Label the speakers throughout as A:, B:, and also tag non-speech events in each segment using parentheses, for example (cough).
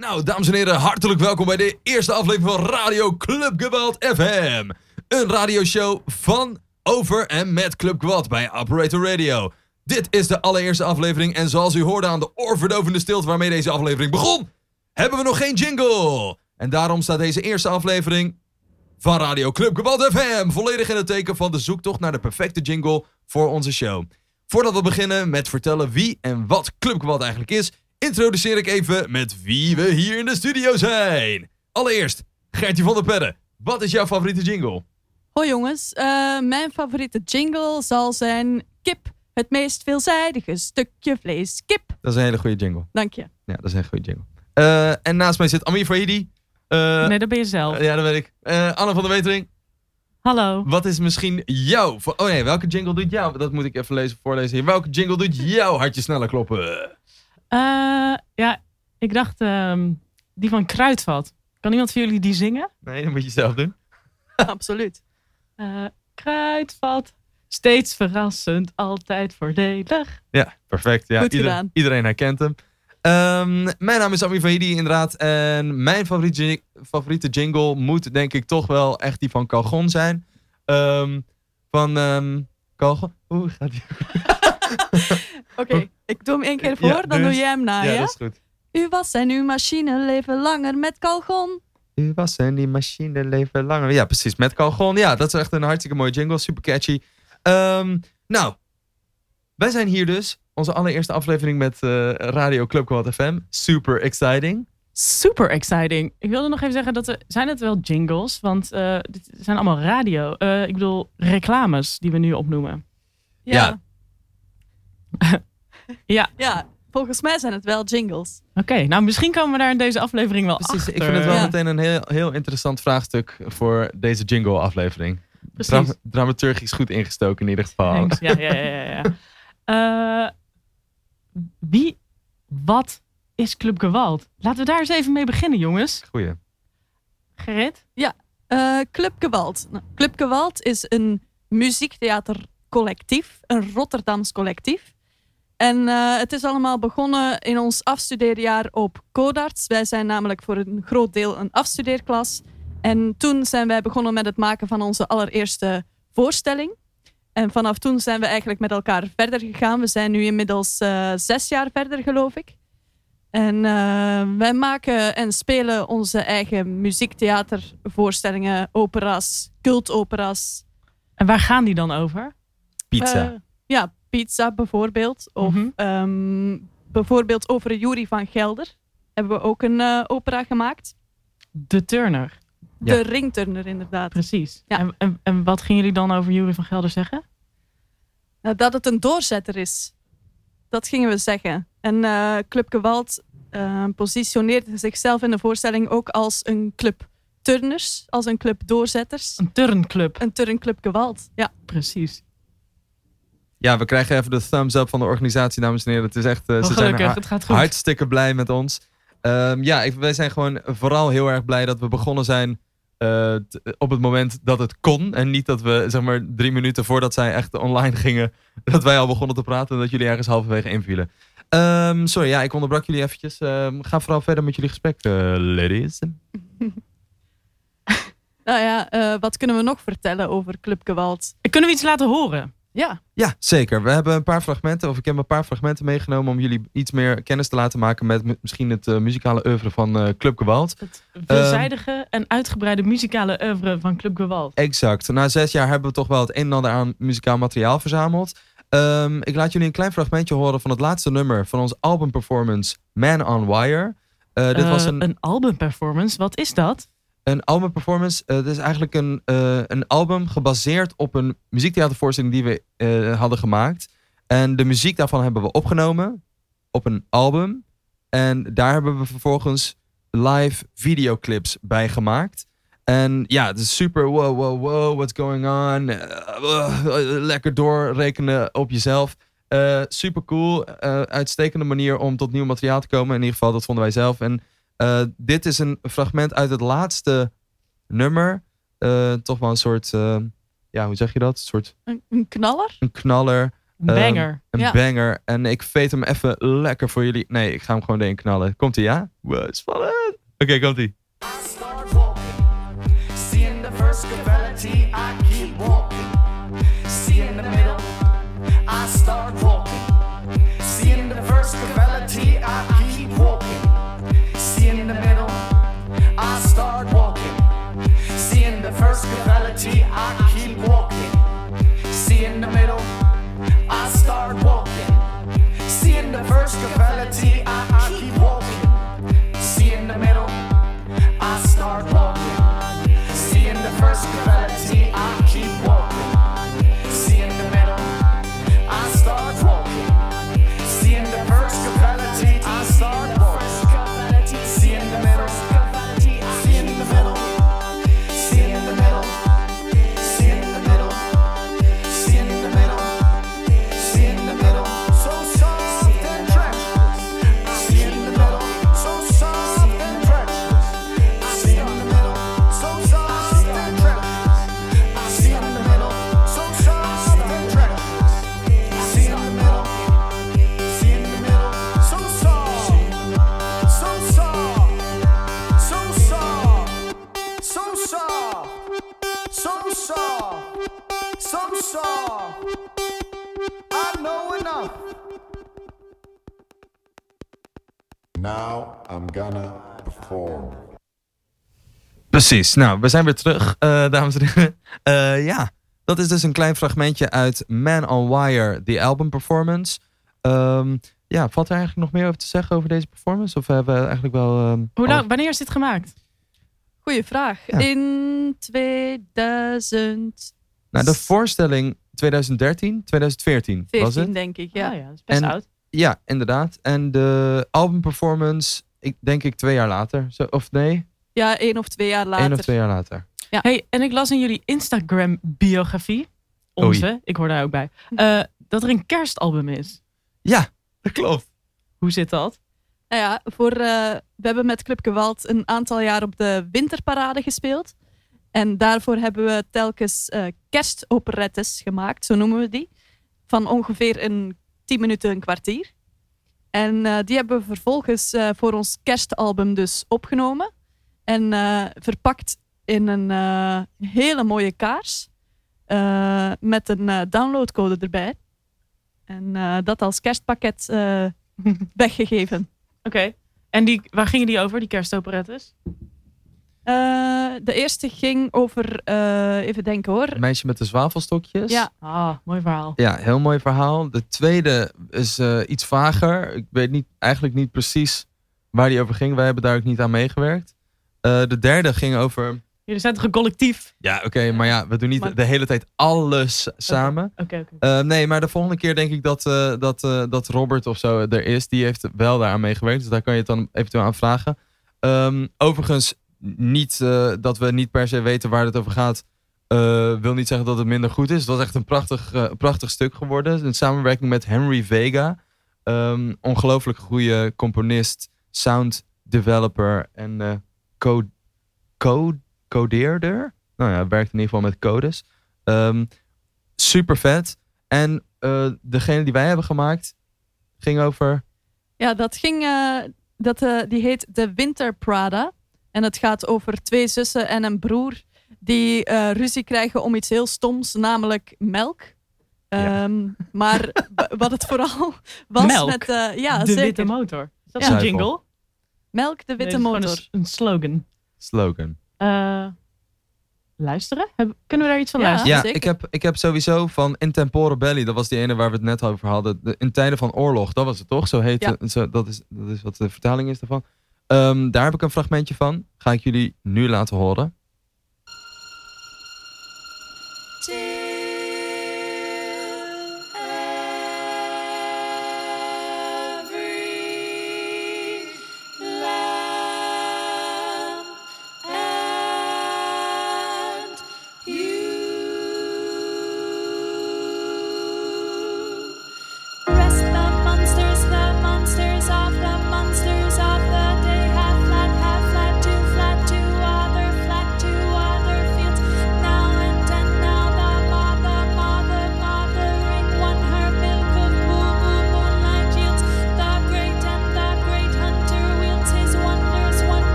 A: Nou, dames en heren, hartelijk welkom bij de eerste aflevering van Radio Club Gewalt FM. Een radioshow van, over en met Club Gewalt bij Operator Radio. Dit is de allereerste aflevering en zoals u hoorde aan de oorverdovende stilte waarmee deze aflevering begon, hebben we nog geen jingle. En daarom staat deze eerste aflevering van Radio Club Gewalt FM volledig in het teken van de zoektocht naar de perfecte jingle voor onze show. Voordat we beginnen met vertellen wie en wat Club Gewalt eigenlijk is, introduceer ik even met wie we hier in de studio zijn. Allereerst, Gertje van der Perre. Wat is jouw favoriete jingle?
B: Hoi jongens, uh, mijn favoriete jingle zal zijn kip. Het meest veelzijdige stukje vlees. Kip.
A: Dat is een hele goede jingle.
B: Dank je.
A: Ja, dat is een goede jingle. Uh, en naast mij zit Amir Fahidi.
C: Uh, nee, dat ben je zelf.
A: ja, dat weet ik. Anne van der Wetering.
C: Hallo.
A: Wat is misschien jouw... Oh nee, welke jingle doet jou... Dat moet ik even lezen, voorlezen hier. Welke jingle doet jouw hartje sneller kloppen?
C: Uh, ja, ik dacht uh, die van Kruidvat. Kan iemand van jullie die zingen?
A: Nee, dat moet je zelf doen. (laughs)
B: Absoluut.
C: Uh, kruidvat, steeds verrassend, altijd voordelig.
A: Ja, perfect. Ja,
B: Goed
A: ieder,
B: gedaan.
A: Iedereen herkent hem. Um, mijn naam is Ami Vahidi inderdaad. En mijn favoriete, favoriete jingle moet denk ik toch wel echt die van Calgon zijn. Um, van um, Calgon. Hoe gaat die? (laughs) (laughs)
B: Oké, okay, ik doe hem één keer voor, ja, dan doe jij hem na,
A: ja?
B: Ja,
A: dat is goed.
B: U was en uw machine leven langer met Calgon.
A: U was en die machine leven langer. Ja, precies, met Calgon. Ja, dat is echt een hartstikke mooie jingle, super catchy. Um, nou, wij zijn hier dus. Onze allereerste aflevering met uh, Radio Club Quad FM. Super exciting.
C: Super exciting. Ik wilde nog even zeggen dat er zijn het wel jingles, want uh, dit zijn allemaal radio. Uh, ik bedoel reclames die we nu opnoemen.
A: Ja.
C: Ja. Ja. (laughs)
B: ja. Volgens mij zijn het wel jingles.
C: Oké, okay, nou misschien komen we daar in deze aflevering wel
A: Precies,
C: achter.
A: ik vind het wel ja. meteen een heel, heel interessant vraagstuk voor deze jingle aflevering. Dra dramaturgisch goed ingestoken in ieder geval.
C: Ja, ja, ja. ja, ja. Uh, (laughs) wie, wat is Club Gewalt? Laten we daar eens even mee beginnen, jongens.
A: Goeie.
C: Gerrit?
B: Ja, uh, Club Gewalt. Nou, Club Gewalt is een muziektheatercollectief, een Rotterdams collectief. En uh, het is allemaal begonnen in ons afstudeerjaar op Codarts. Wij zijn namelijk voor een groot deel een afstudeerklas. En toen zijn wij begonnen met het maken van onze allereerste voorstelling. En vanaf toen zijn we eigenlijk met elkaar verder gegaan. We zijn nu inmiddels uh, zes jaar verder, geloof ik. En uh, wij maken en spelen onze eigen muziektheatervoorstellingen, opera's, cultopera's.
C: En waar gaan die dan over?
A: Pizza.
B: Uh, ja, pizza bijvoorbeeld. Of mm -hmm. um, bijvoorbeeld over Jury van Gelder hebben we ook een uh, opera gemaakt.
C: De Turner.
B: De ja. ringturner, inderdaad.
C: Precies. Ja. En, en, en, wat gingen jullie dan over Jury van Gelder zeggen?
B: Nou, dat het een doorzetter is. Dat gingen we zeggen. En uh, Club Gewalt uh, positioneerde zichzelf in de voorstelling ook als een club turners, als een club doorzetters.
C: Een turnclub.
B: Een turnclub Gewalt, ja.
C: Precies.
A: Ja, we krijgen even de thumbs up van de organisatie, dames en heren. Het is echt, uh,
C: oh,
A: ze
C: gelukkig,
A: zijn
C: het gaat goed.
A: hartstikke blij met ons. Um, ja, ik, wij zijn gewoon vooral heel erg blij dat we begonnen zijn uh, op het moment dat het kon. En niet dat we, zeg maar, drie minuten voordat zij echt online gingen, (laughs) dat wij al begonnen te praten en dat jullie ergens halverwege invielen. Um, sorry, ja, ik onderbrak jullie eventjes. Um, ga vooral verder met jullie gesprek, uh, ladies. (laughs)
B: nou ja, uh, wat kunnen we nog vertellen over Club Gewalt?
C: Kunnen we iets laten horen?
B: Ja.
A: Ja, zeker. We hebben een paar fragmenten, of ik heb een paar fragmenten meegenomen om jullie iets meer kennis te laten maken met misschien het uh, muzikale oeuvre van uh, Club Gewalt.
C: Het veelzijdige um, en uitgebreide muzikale oeuvre van Club Gewalt.
A: Exact. Na zes jaar hebben we toch wel het een en ander aan muzikaal materiaal verzameld. Um, ik laat jullie een klein fragmentje horen van het laatste nummer van onze albumperformance Man on Wire.
C: Uh, dit was een, een albumperformance, wat is dat?
A: Een albumperformance, uh, dat is eigenlijk een, uh, een album gebaseerd op een muziektheatervoorstelling die we uh, hadden gemaakt. En de muziek daarvan hebben we opgenomen op een album. En daar hebben we vervolgens live videoclips bij gemaakt. En ja, het is super wow, wow, wow, what's going on? lekker doorrekenen op jezelf. super cool, uitstekende manier om tot nieuw materiaal te komen. In ieder geval, dat vonden wij zelf. En Uh, dit is een fragment uit het laatste nummer. Uh, toch wel een soort, uh, ja, hoe zeg je dat? Een soort...
B: Een, een, knaller?
A: Een knaller.
C: Een banger.
A: Een
B: Ja.
A: banger. En ik veet hem even lekker voor jullie. Nee, ik ga hem gewoon erin knallen. Komt ie, ja? Wow, spannend. Oké, komt ie. Precies. Nou, we zijn weer terug, eh, dames en heren. Eh, ja, dat is dus een klein fragmentje uit Man on Wire, the album performance. Ehm, ja, valt er eigenlijk nog meer over te zeggen over deze performance? Of hebben we eigenlijk wel... ehm,
C: Hoe lang, wanneer is dit gemaakt?
B: Goeie vraag.
A: Ja.
B: In 2014,
A: Nou, de voorstelling 2013, 2014 was het.
B: denk ik. Ja.
C: Oh ja, dat is best
A: En-
C: oud.
A: Ja, inderdaad. En de albumperformance, ik denk ik twee jaar later. Zo, of nee,
B: ja, één of twee jaar later.
A: één of twee jaar later.
C: Hey, en ik las in jullie Instagram-biografie, onze, ik hoor daar ook bij, eh, dat er een kerstalbum is.
A: Ja, dat klopt.
C: Hoe zit dat?
B: Nou ja, voor, eh, we hebben met Club Gewalt een aantal jaar op de winterparade gespeeld. En daarvoor hebben we telkens eh, kerstoperettes gemaakt, zo noemen we die. Van ongeveer een 10 minuten, een kwartier. En eh, die hebben we vervolgens eh, voor ons kerstalbum dus opgenomen. En eh, verpakt in een eh, hele mooie kaars. eh, met een eh, downloadcode erbij. En eh, dat als kerstpakket eh, (laughs) weggegeven.
C: Oké. En die, waar gingen die over, die kerstoperettes?
B: Eh, de eerste ging over, eh, even denken hoor.
A: Het meisje met de zwavelstokjes.
B: Ja.
C: Ah, mooi verhaal.
A: Ja, heel mooi verhaal. De tweede is eh, iets vager. Ik weet niet, eigenlijk niet precies waar die over ging. Wij hebben daar ook niet aan meegewerkt. Eh, de derde ging over...
C: Jullie zijn toch een collectief?
A: Ja, oké, maar ja, we doen niet
B: Maar-
A: de hele tijd alles samen.
C: Oké.
A: Eh, nee, maar de volgende keer denk ik dat, eh, dat, dat Robert of zo er is. Die heeft wel daaraan meegewerkt. Dus daar kan je het dan eventueel aan vragen. Ehm, overigens, niet, dat we niet per se weten waar het over gaat. wil niet zeggen dat het minder goed is. Het was echt een prachtig, prachtig stuk geworden. Een samenwerking met Henry Vega. Ehm, ongelooflijk goede componist, sound developer en code, code, codeerder. Nou ja, werkt in ieder geval met codes. Ehm, super vet. En eh, degene die wij hebben gemaakt ging over.
B: Ja, dat ging, eh, dat, eh, die heet De Winter Prada. En het gaat over twee zussen en een broer die eh, ruzie krijgen om iets heel stoms, namelijk melk.
A: Ja.
B: Ehm, maar (laughs) wat het vooral was
C: Melk?
B: met... eh, ja,
C: de
B: zeker.
C: witte motor. Is dat
B: Ja.
C: een jingle?
B: Melk, de witte motor.
C: Een, slogan.
A: Slogan.
C: Eh, luisteren? Heb- kunnen we daar iets van
B: Ja.
C: luisteren?
A: Ja,
B: zeker.
A: ik heb, ik heb sowieso van In Tempore Belli, dat was die ene waar we het net over hadden. De, in tijden van oorlog, dat was het toch? Zo heet
B: Ja.
A: het. Zo, dat, is, dat is wat de vertaling is daarvan. Ehm, daar heb ik een fragmentje van. Ga ik jullie nu laten horen.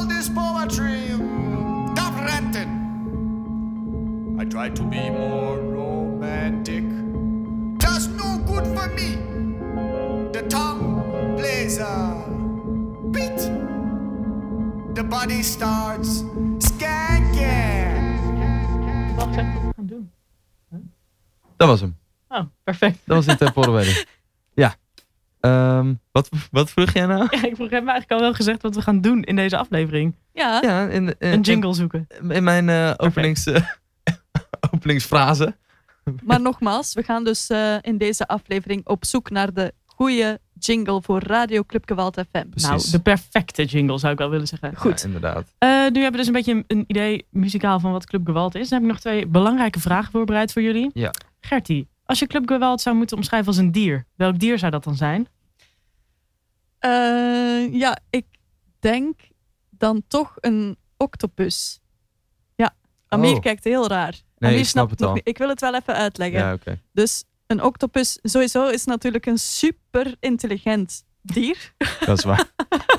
D: You could call this poetry Dub Renton. I try to be more romantic. That's no good for me. The tongue plays a beat. The body starts skanking.
C: Wacht even, wat we gaan doen.
A: Dat was hem.
C: Oh, perfect.
A: Dat was in Tempore Wedding. Ja. Ehm, wat, wat vroeg jij nou? (laughs)
C: Ja, ik vroeg hem eigenlijk al wel gezegd wat we gaan doen in deze aflevering.
B: Ja,
A: Ja, in, in,
C: Een jingle zoeken.
A: In, in mijn eh, openings, (laughs) openingsfrase.
B: maar nogmaals, we gaan dus eh, in deze aflevering op zoek naar de goede jingle voor Radio Club Gewalt FM.
A: Precies.
C: Nou, de perfecte jingle zou ik wel willen zeggen.
B: Goed.
A: Ja, inderdaad.
C: Eh, nu hebben we dus een beetje een, een idee muzikaal van wat Club Gewalt is. Dan heb ik nog twee belangrijke vragen voorbereid voor jullie.
A: Ja.
C: Gertie, als je Club Gewalt zou moeten omschrijven als een dier, welk dier zou dat dan zijn?
B: Eh, ja, ik denk dan toch een octopus. Ja, Amir
A: Oh.
B: kijkt heel raar.
A: Nee,
B: Amir
A: ik snap
B: snapt
A: het
B: nog
A: al.
B: niet. Ik wil het wel even uitleggen.
A: Ja, oké.
B: Dus een octopus sowieso is natuurlijk een super intelligent dier. (laughs)
A: Dat is waar.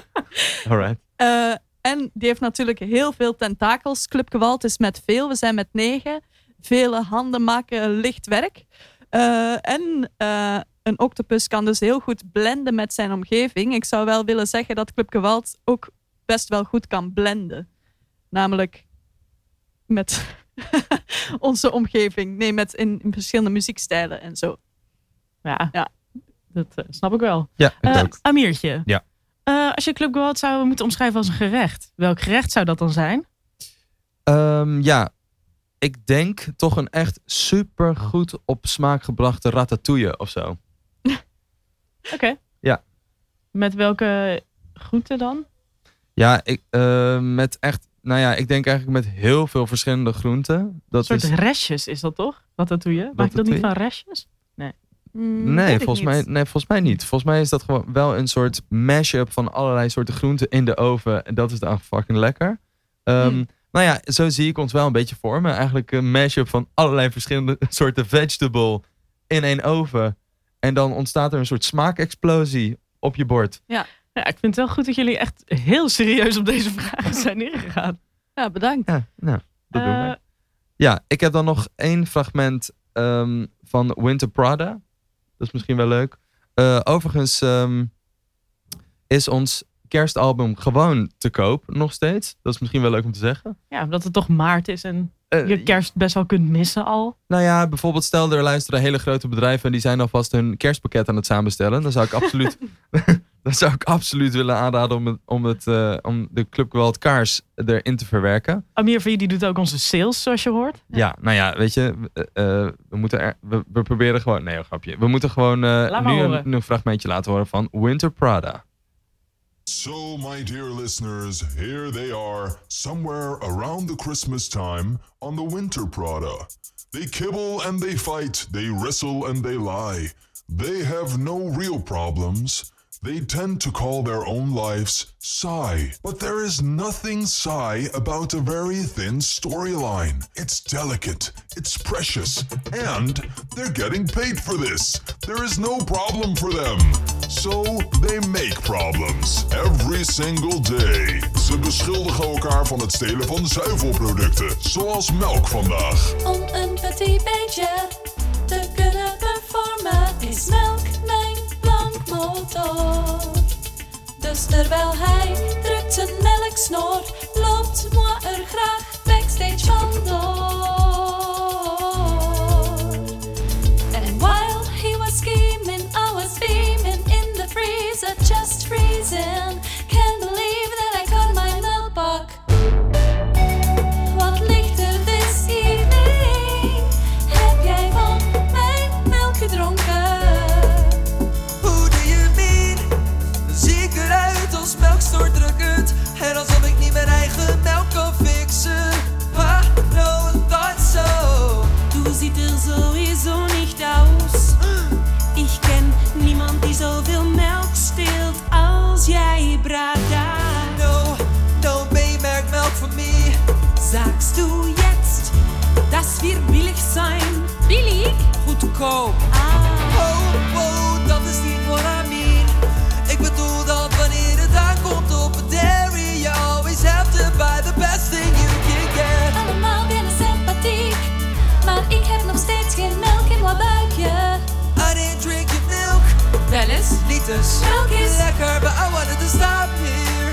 A: (laughs) Alright.
B: Eh, en die heeft natuurlijk heel veel tentakels. Club Gewalt is met veel. We zijn met negen. Vele handen maken licht werk. Eh, en eh, een octopus kan dus heel goed blenden met zijn omgeving. Ik zou wel willen zeggen dat Club Gewalt ook best wel goed kan blenden. Namelijk met (laughs) onze omgeving. Nee, met in, in verschillende muziekstijlen en zo.
C: Ja,
B: Ja.
C: dat eh, snap ik wel.
A: Ja, ik ook.
C: Amirtje.
A: Ja.
C: Eh, als je Club Gewalt zou moeten omschrijven als een gerecht, welk gerecht zou dat dan zijn?
A: Ehm, ja, ik denk toch een echt super goed op smaak gebrachte ratatouille of zo. (laughs)
C: Oké.
A: Ja.
C: Met welke groenten dan?
A: Ja, ik, eh, met echt, nou ja, ik denk eigenlijk met heel veel verschillende groenten. Dat
C: Een soort
A: is,
C: restjes is dat toch? Je? Maak je dat niet van restjes?
A: Nee,
B: weet ik
A: volgens mij, nee, volgens mij niet. Volgens mij is dat gewoon wel een soort mashup van allerlei soorten groenten in de oven. En dat is dan fucking lekker. Ehm,
B: Hmm.
A: Nou ja, zo zie ik ons wel een beetje vormen. Eigenlijk een mashup van allerlei verschillende (laughs) soorten vegetable in één oven. En dan ontstaat er een soort smaakexplosie op je bord.
C: Ja, ik vind het wel goed dat jullie echt heel serieus op deze vragen zijn ingegaan.
B: Ja, bedankt.
A: Ja, nou, dat doen
C: Eh,
A: we. Ja, ik heb dan nog één fragment ehm, van Winter Prada. Dat is misschien wel leuk. Eh, overigens ehm, is ons kerstalbum gewoon te koop, nog steeds. Dat is misschien wel leuk om te zeggen.
C: ja, omdat het toch maart is en
A: Eh,
C: je kerst best wel kunt missen al.
A: Nou ja, bijvoorbeeld stel er luisteren hele grote bedrijven en die zijn alvast hun kerstpakket aan het samenstellen. Dan zou ik absoluut, (laughs) dan zou ik absoluut willen aanraden om, het, om, het, eh, om de Club Gewalt kaars erin te verwerken.
C: Amir V die doet ook onze sales, zoals je hoort.
A: Ja, nou ja, weet je, eh, eh, we, moeten er, we, we proberen gewoon, nee, een grapje. We moeten gewoon nu een, nu een fragmentje laten horen van Winter Prada.
E: So, my dear listeners, here they are, somewhere around the Christmas time, on the Winter Prada. They kibble and they fight, they wrestle and they lie. They have no real problems. They tend to call their own lives sigh. But there is nothing sigh about a very thin storyline. It's delicate, it's precious, and they're getting paid for this. There is no problem for them. So they make problems every single day. Ze beschuldigen elkaar van het stelen van zuivelproducten, zoals melk vandaag.
F: Om een petit beetje te kunnen performen is melk Dus terwijl hij drukt zijn melksnoor, loopt moi er graag backstage vandoor.
G: Is lekker, but I wanted to stop here.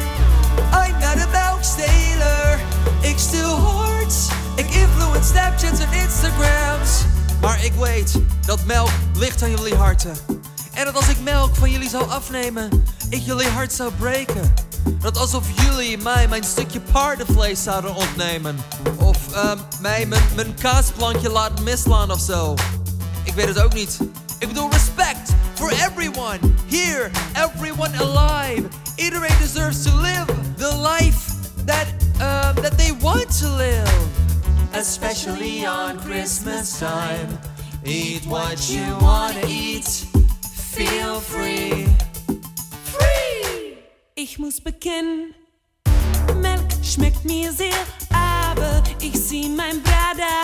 G: I'm not a melksteler. Ik stil hordes. Ik influence Snapchats en Instagrams. Maar ik weet dat melk ligt aan jullie harten. En dat als ik melk van jullie zou afnemen, ik jullie hart zou breken. Dat alsof jullie mij mijn stukje paardenvlees zouden ontnemen. Of ehm, mij mijn, mijn kaasplankje laten mislaan of zo. Ik weet het ook niet. Ik bedoel respect for everyone here, everyone alive. Iedereen deserves to live the life that um, that they want to live. Especially on Christmas time. Eat what you wanna eat. Feel free.
F: free.
H: Ich muss bekennen, Melk schmeckt mir sehr, ich zie mijn brada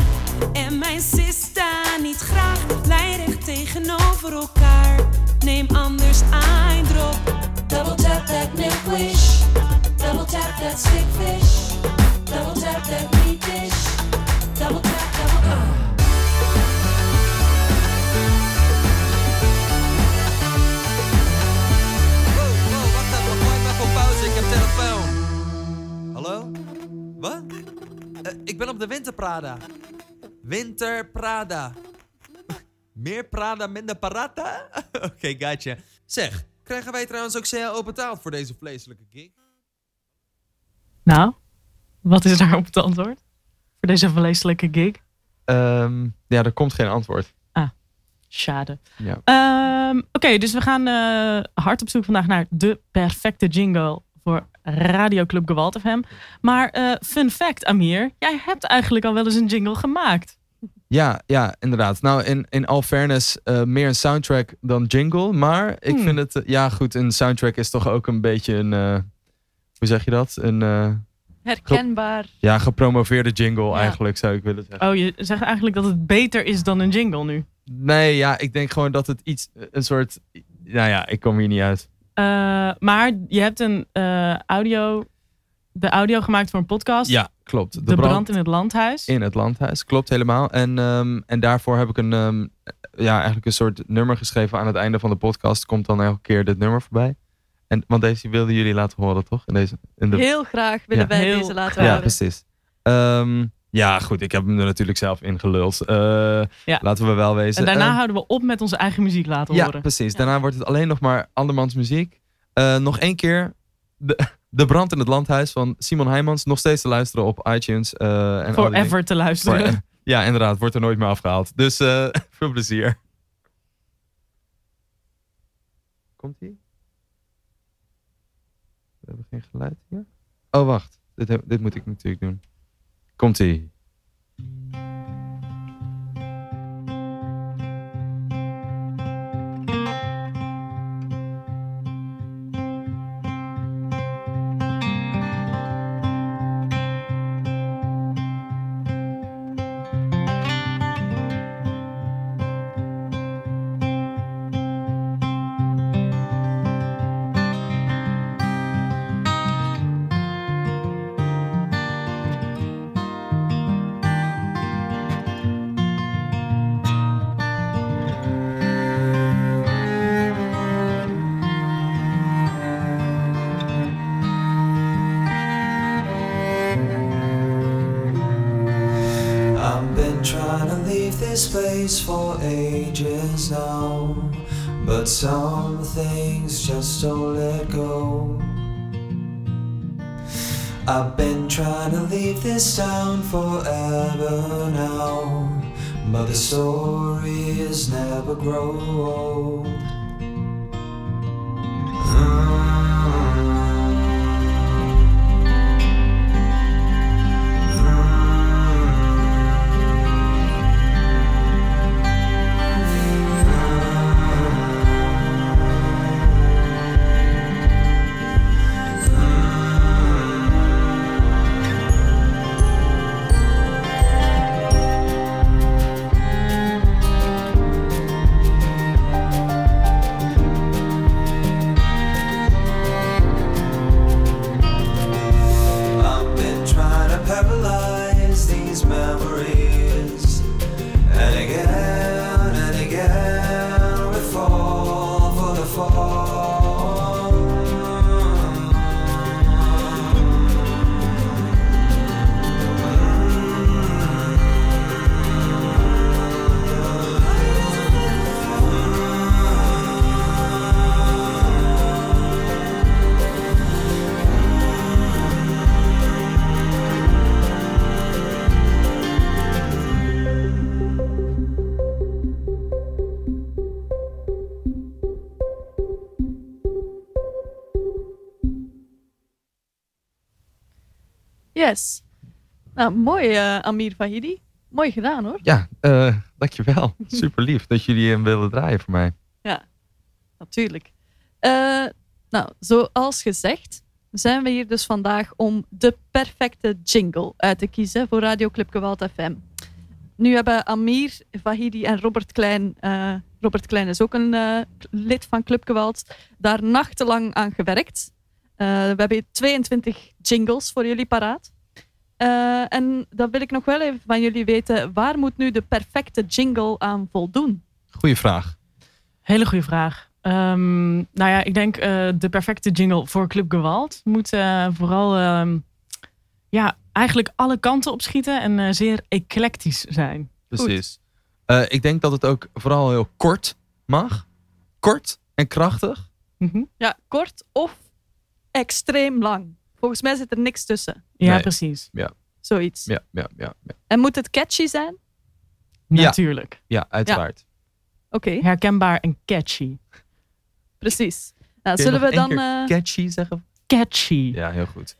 H: en mijn sister niet graag lijdig tegenover elkaar. Neem anders eindrop.
F: Double tap that milk wish. Double tap that stick fish. Double tap that meat dish. Double tap, double
G: ik telefoon. Hallo? Wat? Ik ben op de Winter Prada. Winter Prada. (laughs) Meer Prada, minder Parata? (laughs) Oké, gotcha. Zeg, krijgen wij trouwens ook CAO betaald voor deze vleeselijke gig?
C: Nou, wat is daarop het antwoord? Voor deze vleeselijke gig?
A: Ehm, ja, er komt geen antwoord.
C: Schade.
A: Ja.
C: Ehm, Oké, dus we gaan eh, hard op zoek vandaag naar de perfecte jingle voor Radio Club Gewalt FM. Maar eh, fun fact, Amir, jij hebt eigenlijk al wel eens een jingle gemaakt.
A: Ja, ja, inderdaad. Nou, in, in all fairness, eh, meer een soundtrack dan jingle. Maar ik
C: Hmm.
A: vind het, eh, ja goed, een soundtrack is toch ook een beetje een, eh, hoe zeg je dat? Een, eh,
B: Herkenbaar.
A: ja, gepromoveerde jingle
B: Ja.
A: eigenlijk, zou ik willen zeggen.
C: Oh, je zegt eigenlijk dat het beter is dan een jingle nu.
A: Nee, ja, ik denk gewoon dat het iets, een soort, nou ja, ik kom hier niet uit.
C: Eh, maar je hebt een eh, audio, de audio gemaakt voor een podcast.
A: Ja, klopt.
C: De, brand, in het landhuis.
A: in het landhuis, klopt helemaal. En, ehm, en daarvoor heb ik een, ehm, ja, eigenlijk een soort nummer geschreven aan het einde van de podcast. Komt dan elke keer dit nummer voorbij. En, want deze wilden jullie laten horen, toch? In deze, in de,
B: Heel graag willen
A: Ja.
B: wij
C: Heel
B: deze laten
C: graag.
A: ja,
B: horen.
A: precies. Ehm, ja, goed. Ik heb hem er natuurlijk zelf in geluld. Eh,
C: Ja.
A: Laten we wel wezen.
C: en daarna
A: Ehm,
C: houden we op met onze eigen muziek laten
A: ja,
C: horen.
A: precies. Daarna wordt het alleen nog maar andermans muziek. Eh, nog één keer. De, (laughs) de brand in het landhuis van Simon Heijmans. Nog steeds te luisteren op iTunes. eh, en.
C: Forever te luisteren.
A: Ja, inderdaad. Wordt er nooit meer afgehaald. Dus eh, (laughs) veel plezier. Komt ie? We hebben geen geluid hier. Oh, wacht. Dit, heb- dit moet ik natuurlijk doen. Komt
G: ages now, but some things just don't let go. I've been trying to leave this town forever now, but the stories never grow old.
B: Yes. Nou, mooi eh, Amir Fahidi. Mooi gedaan hoor.
A: Ja, eh, dankjewel. (laughs) Super lief dat jullie hem willen draaien voor mij.
B: Natuurlijk. Eh, nou, zoals gezegd zijn we hier dus vandaag om de perfecte jingle uit te kiezen voor Radio Club Gewalt FM. Nu hebben Amir, Vahidi en Robert Klein, Robert Klein is ook een lid van Club Gewalt, daar nachtenlang aan gewerkt. We hebben 22 jingles voor jullie paraat. Eh, en dan wil ik nog wel even van jullie weten, waar moet nu de perfecte jingle aan voldoen?
A: Goeie vraag.
C: Hele goede vraag. Ehm, nou ja, ik denk eh, de perfecte jingle voor Club Gewalt moet eh, vooral ehm, ja, eigenlijk alle kanten opschieten en eh, zeer eclectisch zijn.
A: Precies. Eh, ik denk dat het ook vooral heel kort mag. Kort en krachtig.
C: Mhm.
B: Ja, kort of extreem lang. Volgens mij zit er niks tussen.
C: Ja,
A: Nee.
C: precies.
B: Zoiets.
A: Ja, ja, ja. Ja,
B: En moet het catchy zijn?
A: Ja.
C: Natuurlijk.
A: ja uiteraard.
B: Oké,
C: Herkenbaar en catchy.
B: precies. Nou,
A: Kun je
B: zullen
A: nog
B: we
A: één
B: dan...
A: keer
B: eh,
A: Catchy zeggen?
C: Catchy.
A: Ja, heel goed.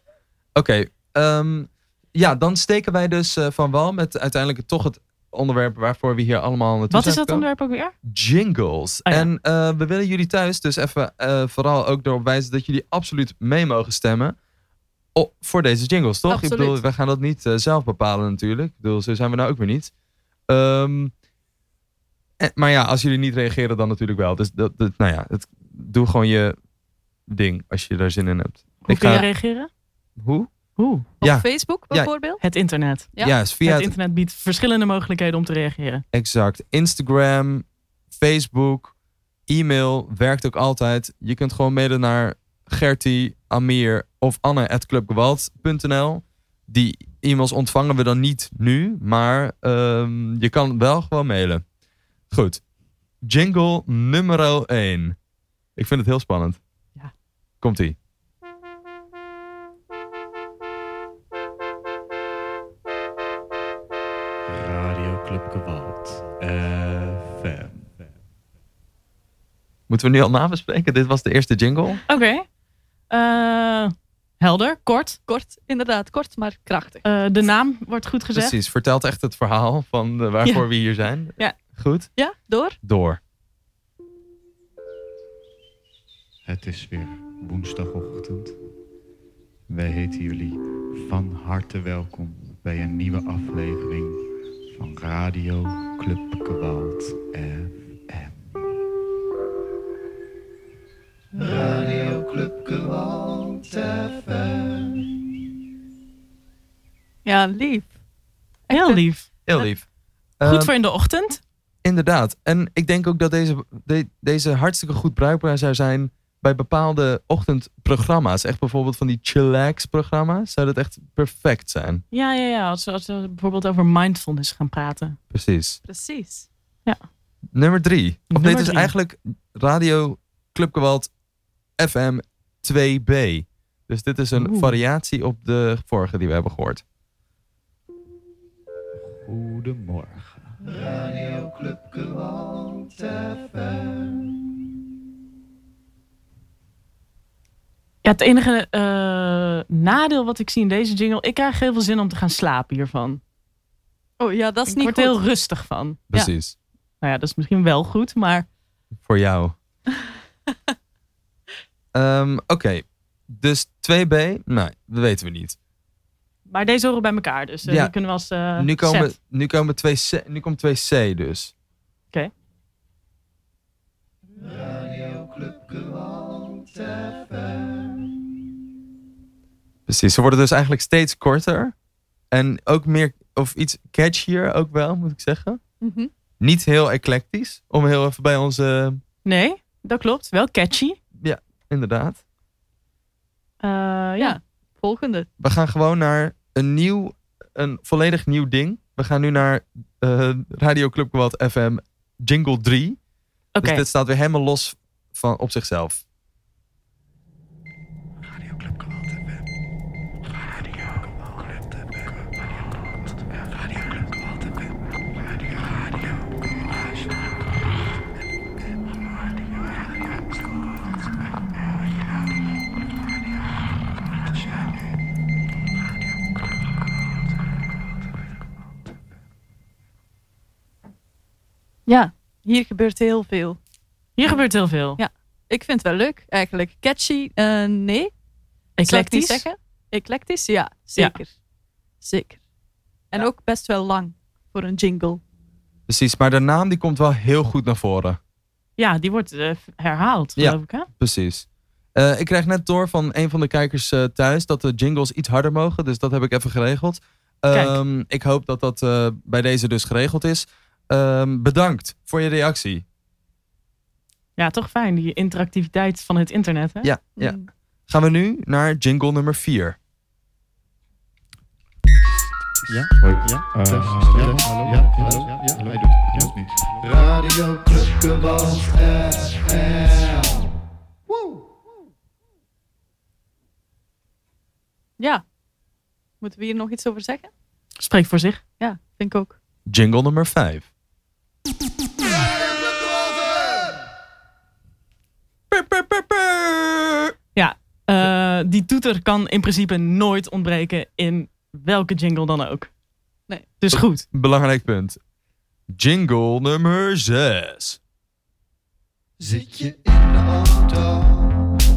A: Oké, ehm, ja, dan steken wij dus eh, van wal met uiteindelijk toch het onderwerp waarvoor we hier allemaal naartoe
C: Wat is dat
A: gekomen.
C: onderwerp ook weer?
A: Jingles.
C: Oh ja.
A: En eh, we willen jullie thuis dus even eh, vooral ook erop wijzen dat jullie absoluut mee mogen stemmen op, voor deze jingles, toch? Ik
B: Absoluut.
A: bedoel, wij gaan dat niet eh, zelf bepalen natuurlijk. Ik bedoel, zo zijn we nou ook weer niet. Ehm, en- maar ja, als jullie niet reageren, dan natuurlijk wel. Dus dat, dat, nou ja, het, doe gewoon je ding als je daar zin in hebt.
C: Hoe
A: Ik
C: kun je reageren?
A: Hoe?
C: Hoe?
B: op
A: ja.
B: Facebook
A: Ja.
B: bijvoorbeeld?
C: Het internet.
B: Ja.
A: Ja, is via
C: het
A: het
C: internet biedt verschillende mogelijkheden om te reageren.
A: Exact. Instagram, Facebook, e-mail werkt ook altijd. Je kunt gewoon mailen naar Gertie, Amir of Anne.clubgewalt.nl. Die e-mails ontvangen we dan niet nu, maar ehm, je kan wel gewoon mailen. Goed. Jingle nummer 1. Ik vind het heel spannend.
C: Ja.
A: Komt-ie.
I: Radio Club Gewalt FM.
A: Moeten we nu al nabespreken? Dit was de eerste jingle.
C: Oké. Eh, helder, kort.
B: Kort, inderdaad. Kort, maar krachtig.
C: Eh, de naam wordt goed gezegd.
A: Precies. Vertelt echt het verhaal van waarvoor
C: Ja.
A: we hier zijn.
C: Ja.
A: Goed.
B: Ja, door?
A: Door.
I: Het is weer woensdagochtend. Wij heten jullie van harte welkom bij een nieuwe aflevering van Radio Club Gewalt FM. Radio Club Gewalt FM.
B: Ja, lief.
C: Heel lief.
A: Heel lief.
C: Goed
A: Ehm,
C: voor in de ochtend.
A: Inderdaad. En ik denk ook dat deze, de- deze hartstikke goed bruikbaar zou zijn bij bepaalde ochtendprogramma's. Echt bijvoorbeeld van die chillax-programma's. Zou dat echt perfect zijn.
C: Ja, ja, ja. Als we, als we bijvoorbeeld over mindfulness gaan praten.
A: Precies.
B: Precies.
A: Nummer drie. Of
C: Nummer
A: dit is
C: drie.
A: eigenlijk Radio Club Gewalt FM 2B. Dus dit is een
C: Oeh.
A: variatie op de vorige die we hebben gehoord.
I: Goedemorgen. Radio Club Gewalt FM.
C: Ja, het enige eh, nadeel wat ik zie in deze jingle... Ik krijg heel veel zin om te gaan slapen hiervan.
B: Oh ja, dat is
C: Ik
B: niet
C: word
B: goed.
C: heel rustig van.
A: Precies.
C: Nou ja, dat is misschien wel goed, maar...
A: Voor jou. (laughs) Ehm, Oké. Dus 2B? Nee, dat weten we niet.
C: Maar deze horen bij elkaar, dus eh,
A: Ja.
C: die kunnen we als eh,
A: nu, komen,
C: set.
A: nu, komen 2C, nu komt 2C dus.
I: Radio Club Gewalt FM.
A: Precies. Ze worden dus eigenlijk steeds korter. En ook meer, of iets catchier ook wel, moet ik zeggen.
B: Mhm.
A: Niet heel eclectisch. Om heel even bij onze...
C: Nee, dat klopt. Wel catchy.
A: Inderdaad.
C: Eh, ja.
B: Ja. Volgende.
A: We gaan gewoon naar een nieuw, een volledig nieuw ding. We gaan nu naar eh, Radio Club Gewalt FM Jingle 3.
C: Oké.
A: Dus dit staat weer helemaal los van, op zichzelf.
B: Ja, hier gebeurt heel veel.
C: Hier gebeurt heel veel.
B: Ja. Ik vind het wel leuk, eigenlijk. Catchy, eh, nee. Zou ik niet
C: Eclectisch.
B: zeggen. Eclectisch, ja, zeker. Zeker. En ook best wel lang voor een jingle.
A: Precies, maar de naam die komt wel heel goed naar voren.
C: Ja, die wordt eh, herhaald,
A: Ja.
C: geloof ik. Hè?
A: Precies. Eh, ik krijg net door van een van de kijkers eh, thuis dat de jingles iets harder mogen. Dus dat heb ik even geregeld.
C: Kijk.
A: Ehm, ik hoop dat dat eh, bij deze dus geregeld is. Ehm, bedankt voor je reactie.
C: Ja, toch fijn, die interactiviteit van het internet. Hè?
A: Ja, ja.
B: Mm.
A: Gaan we nu naar jingle nummer 4.
I: Ja? Ja? Test, ja? Hallo? Ja? Hallo? Ja? Ja? Hij doet het. Ja? niet. Radio Club FM.
B: Ja. Moeten we hier nog iets over zeggen?
C: Spreek voor zich.
B: Ja, vind ik ook.
A: Jingle nummer 5.
C: Eh, die toeter kan in principe nooit ontbreken in welke jingle dan ook.
B: Nee.
C: Dus goed.
A: Belangrijk punt. Jingle nummer 6.
I: Zit je in de auto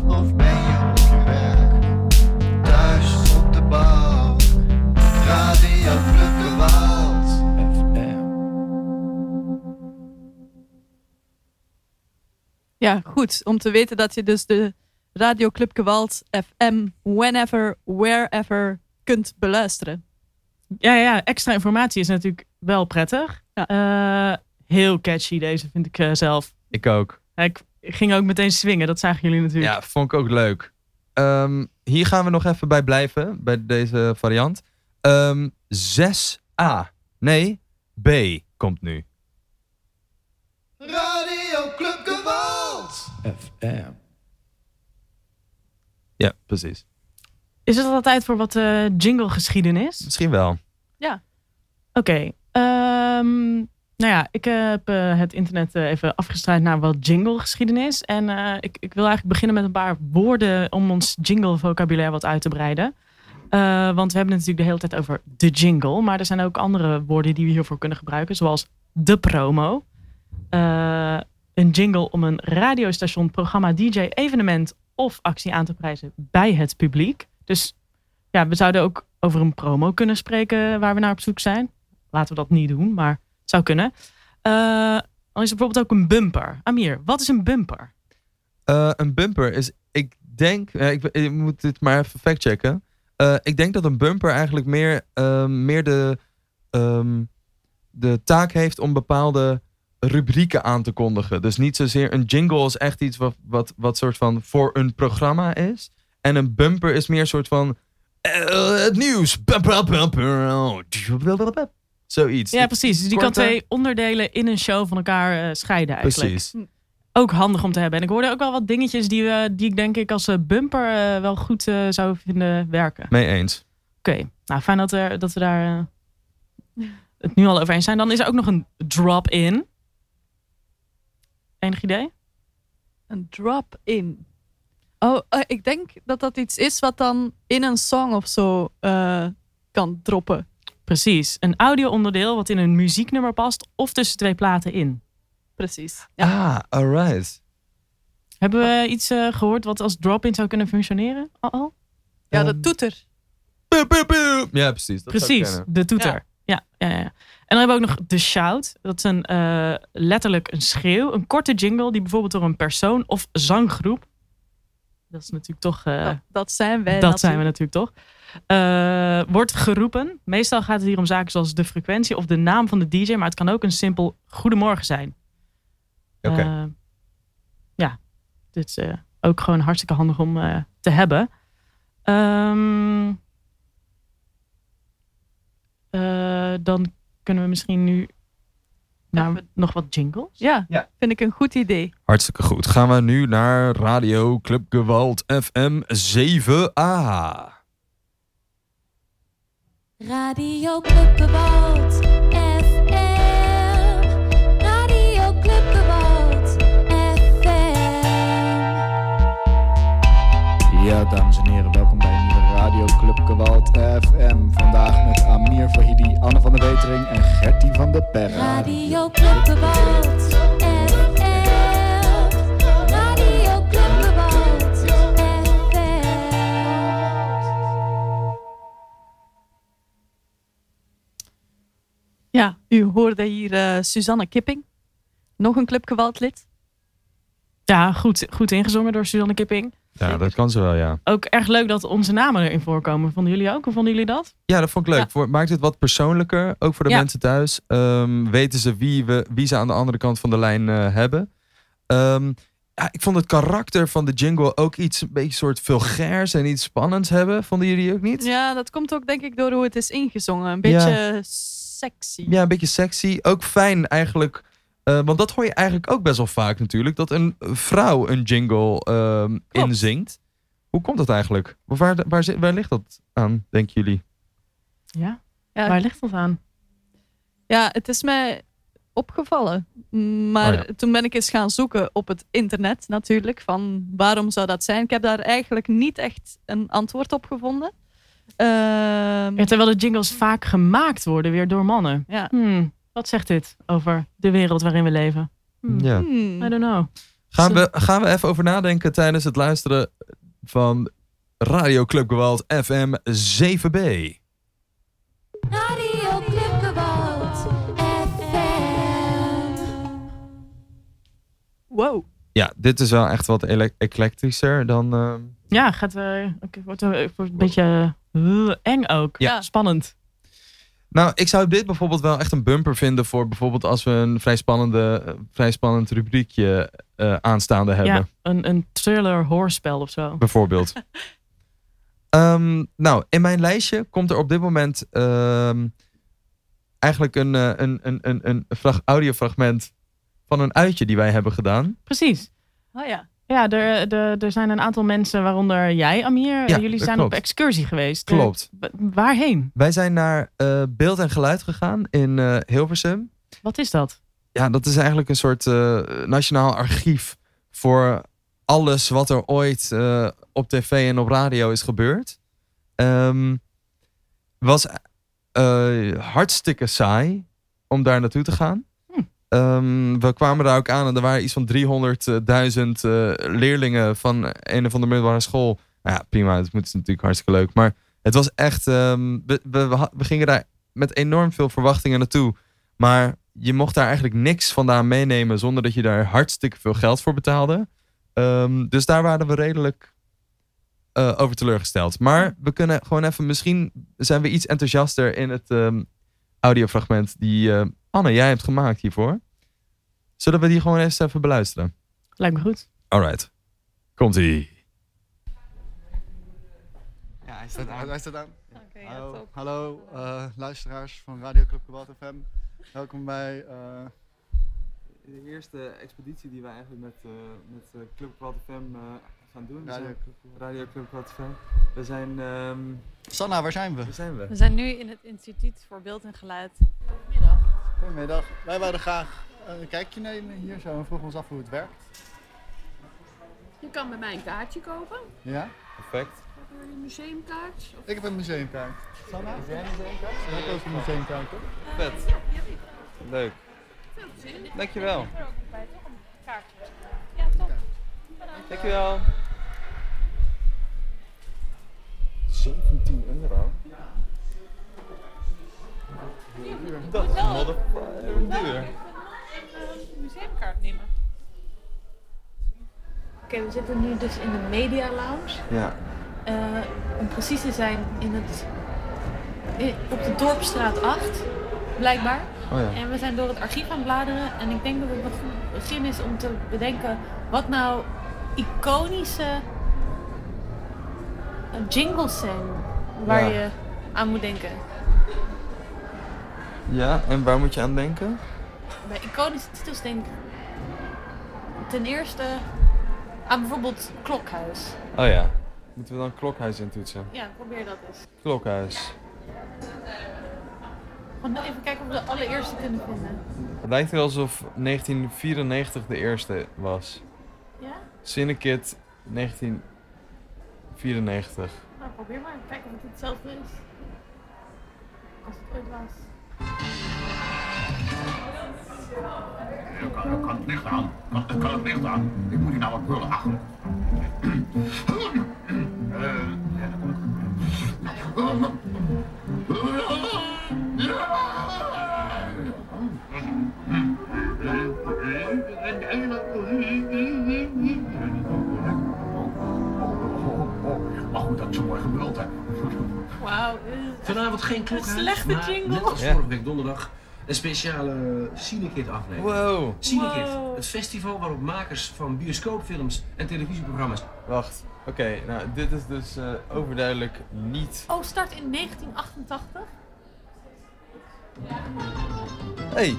I: of ben je op je werk? Thuis op de bank, Radio Club Gewalt FM.
B: Ja, goed. Om te weten dat je dus de Radio Club Gewalt FM whenever, wherever kunt beluisteren.
C: Ja, ja, extra informatie is natuurlijk wel prettig. Eh, heel catchy deze, vind ik eh, zelf.
A: Ik ook.
C: Ik ging ook meteen swingen, dat zagen jullie natuurlijk.
A: Ja, vond ik ook leuk. Ehm, hier gaan we nog even bij blijven, bij deze variant. Ehm 6a. Nee, B komt nu.
I: Radio Club Gewalt FM.
A: Ja, precies.
C: Is het al tijd voor wat eh, jingle geschiedenis?
A: Misschien wel.
B: Ja.
C: Oké. ehm, nou ja, ik eh, heb eh, het internet even afgestruind naar wat jingle geschiedenis. En ik, ik wil eigenlijk beginnen met een paar woorden om ons jingle vocabulaire wat uit te breiden. Want we hebben het natuurlijk de hele tijd over de jingle. Maar er zijn ook andere woorden die we hiervoor kunnen gebruiken. Zoals de promo. Een jingle om een radiostation, programma, DJ, evenement of actie aan te prijzen bij het publiek. Dus ja, we zouden ook over een promo kunnen spreken waar we naar op zoek zijn. Laten we dat niet doen, maar het zou kunnen. Eh, dan is er bijvoorbeeld ook een bumper. Amir, wat is een bumper?
A: Eh, een bumper is, ik denk, eh, ik, moet dit maar even factchecken. Eh ik denk dat een bumper eigenlijk meer, meer de, ehm, de taak heeft om bepaalde rubrieken aan te kondigen. Dus niet zozeer een jingle is echt iets wat, wat, wat soort van voor een programma is. En een bumper is meer een soort van eh, het nieuws. Bumper, bumper. Zoiets.
C: Ja, precies. Dus die kan twee onderdelen in een show van elkaar eh, scheiden eigenlijk.
A: Precies.
C: Ook handig om te hebben. En ik hoorde ook wel wat dingetjes die, we, die ik denk ik als eh, bumper wel goed eh, zou vinden werken.
A: Mee eens.
C: Oké, nou fijn dat, er, dat we daar eh, het nu al over eens zijn. Dan is er ook nog een drop-in. Enig idee?
B: Een drop-in. Oh, eh, ik denk dat dat iets is wat dan in een song of zo eh, kan droppen.
C: Precies. Een audio-onderdeel wat in een muzieknummer past of tussen twee platen in.
B: Precies.
A: Ah, alright.
C: Hebben we iets eh, gehoord wat als drop-in zou kunnen functioneren? Al? al?
B: Ja, de toeter.
A: Ja, precies. Dat
C: Precies, de toeter. Ja. Ja, ja, ja. En dan hebben we ook nog de shout. Dat is een, eh, letterlijk een schreeuw. Een korte jingle die bijvoorbeeld door een persoon of zanggroep. Dat is natuurlijk toch. eh,
B: dat, dat zijn wij.
C: dat zijn we natuurlijk toch. eh, wordt geroepen. Meestal gaat het hier om zaken zoals de frequentie of de naam van de DJ. Maar het kan ook een simpel goedemorgen zijn.
A: Oké.
C: Ja, dit is eh, ook gewoon hartstikke handig om eh, te hebben. Ehm, eh, dan kunnen we misschien nu naar nog wat jingles.
B: Ja, vind ik een goed idee.
A: Hartstikke goed. Gaan we nu naar Radio Club Gewalt FM 7a.
F: Radio Club Gewalt FM. Radio Club Gewalt FM.
I: Ja, dames en heren, welkom bij een nieuwe Radio
J: Radio Club Gewalt FM. Vandaag met Amir Fahidi, Anne van der Wetering en Gertie van der Perra.
F: Radio Club Gewalt FM. Radio Club Gewalt FM.
B: Ja, u hoorde hier eh, Suzanne Kipping. Nog een clubgewaldlid.
C: Ja, goed, goed ingezongen door Suzanne Kipping.
A: Ja, dat kan ze wel, ja.
C: Ook erg leuk dat onze namen erin voorkomen. Vonden jullie ook? Hoe vonden jullie dat?
A: Ja, dat vond ik leuk.
C: Ja.
A: Maakt het wat persoonlijker, ook voor de
C: Ja.
A: mensen thuis. Ehm, weten ze wie, we, wie ze aan de andere kant van de lijn eh, hebben. Ehm, ja, ik vond het karakter van de jingle ook iets een beetje soort vulgairs en iets spannends hebben. Vonden jullie ook niet?
B: Ja, dat komt ook denk ik door hoe het is ingezongen. Een beetje sexy.
A: Ja, een beetje sexy. Ook fijn eigenlijk. Eh, want dat hoor je eigenlijk ook best wel vaak natuurlijk. Dat een vrouw een jingle ehm, inzingt. Hoe komt dat eigenlijk? Waar, waar, ligt dat aan, denken jullie?
C: Ja.
B: Ja.
C: Waar ligt dat aan?
B: Ja, het is mij opgevallen. Maar
A: Oh ja.
B: toen ben ik eens gaan zoeken op het internet natuurlijk. Van waarom zou dat zijn? Ik heb daar eigenlijk niet echt een antwoord op gevonden. Ehm,
C: Ja, terwijl de jingles vaak gemaakt worden weer door mannen.
B: ja.
C: Hmm, wat zegt dit over de wereld waarin we leven? Hmm,
A: Ja.
B: Hmm.
C: I don't know.
A: Gaan we, gaan we even over nadenken tijdens het luisteren van Radio Club Gewalt FM 7B.
F: Radio Club Gewalt FM.
B: Wow.
A: Ja, dit is wel echt wat eclectischer dan... ehm,
C: Ja, gaat, oké, wordt, wordt een beetje eh, eng ook.
A: Ja.
C: Spannend.
A: Nou, ik zou dit bijvoorbeeld wel echt een bumper vinden voor bijvoorbeeld als we een vrij, spannende, eh, vrij spannend rubriekje eh, aanstaande hebben.
C: Ja, een, een thriller hoorspel of zo.
A: Bijvoorbeeld. (laughs) Ehm, nou, in mijn lijstje komt er op dit moment ehm, eigenlijk een, eh, een, een, een, een frag- audiofragment van een uitje die wij hebben gedaan.
C: Precies.
B: Oh ja.
C: Ja, er, er, er zijn een aantal mensen, waaronder jij, Amir.
A: Ja,
C: Jullie zijn
A: klopt.
C: op excursie geweest.
A: Klopt.
C: Eh, wa- waarheen?
A: Wij zijn naar eh, beeld en geluid gegaan in eh, Hilversum.
C: Wat is dat?
A: Ja, dat is eigenlijk een soort nationaal archief voor alles wat er ooit op tv en op radio is gebeurd. Ehm was hartstikke saai om daar naartoe te gaan.
C: Hm.
A: Ehm, we kwamen daar ook aan en er waren iets van 300.000 eh, leerlingen van een of andere middelbare school. Nou ja, prima, het moet natuurlijk hartstikke leuk. Maar het was echt, ehm, we, we, gingen daar met enorm veel verwachtingen naartoe. Maar je mocht daar eigenlijk niks vandaan meenemen zonder dat je daar hartstikke veel geld voor betaalde. Ehm, dus daar waren we redelijk eh, over teleurgesteld. Maar we kunnen gewoon even, misschien zijn we iets enthousiaster in het audiofragment die eh, Anne, jij hebt gemaakt hiervoor. Zullen we die gewoon eens even beluisteren?
C: Lijkt me goed.
A: Alright. Komt-ie.
J: Ja, hij staat aan. Hij staat aan. Hallo,
B: top.
J: hallo eh, luisteraars van Radio Club Gewalt FM. Welkom bij eh,
A: De eerste expeditie die we eigenlijk met, met Club Quad FM gaan doen.
J: Radio Club
A: Radio Club Quad FM. We zijn... ehm,
J: Sanna, waar zijn we?
A: waar zijn we?
B: We zijn nu in het Instituut voor Beeld en Geluid.
J: Goedemiddag. Wij wilden graag een kijkje nemen hier zo en vroegen ons af hoe het werkt.
K: Je kan bij mij een kaartje kopen.
J: Ja?
A: Perfect.
K: Heb je een museumkaart? Of
J: Ik heb een museumkaart. Sanna? Heb jij een museumkaart? Ik heb ook een museumkaart, toch?
A: Vet. Leuk.
K: veel plezier.
A: Dankjewel.
K: Er ook bij, toch? Een kaartje.
A: Dankjewel. 17 euro. Dat is motherfucking duur.
K: Een museumkaart nemen. Oké, we zitten nu dus in de Media Lounge.
A: Ja.
K: Eh, om precies te zijn in het, in- op de Dorpstraat 8, blijkbaar.
A: Oh ja.
K: En we zijn door het archief aan het bladeren. En ik denk dat het een goed begin is om te bedenken wat nou iconische eh, jingles zijn waar
A: Ja.
K: je aan moet denken.
A: Ja, en waar moet je aan denken?
K: Bij iconische titels denk ik ten eerste aan bijvoorbeeld Klokhuis.
A: Oh ja. Moeten we dan Klokhuis intoetsen?
K: Ja, probeer dat eens.
A: Klokhuis.
K: Gewoon even kijken of we de allereerste kunnen vinden.
A: Het lijkt wel alsof 1994 de eerste was. Cinekit 1994.
K: Oh Nou, probeer maar. Kijken of het hetzelfde is. Als het ooit was.
L: Ik kan, ik kan het licht aan. Kan, ik kan het licht aan. Ik moet hier nou wat brullen. Ach. (clears throat) Eh,
M: Vanavond geen klok.
K: Een slechte
M: maar
K: jingle.
M: Net als
A: Ja.
M: vorige week donderdag. Een speciale Cinekit aflevering.
A: Wow.
M: Cinekit.
K: Wow.
M: Het festival waarop makers van bioscoopfilms en televisieprogramma's
A: Wacht. Oké, nou dit is dus eh, overduidelijk niet...
K: Oh, start in 1988?
A: Hey.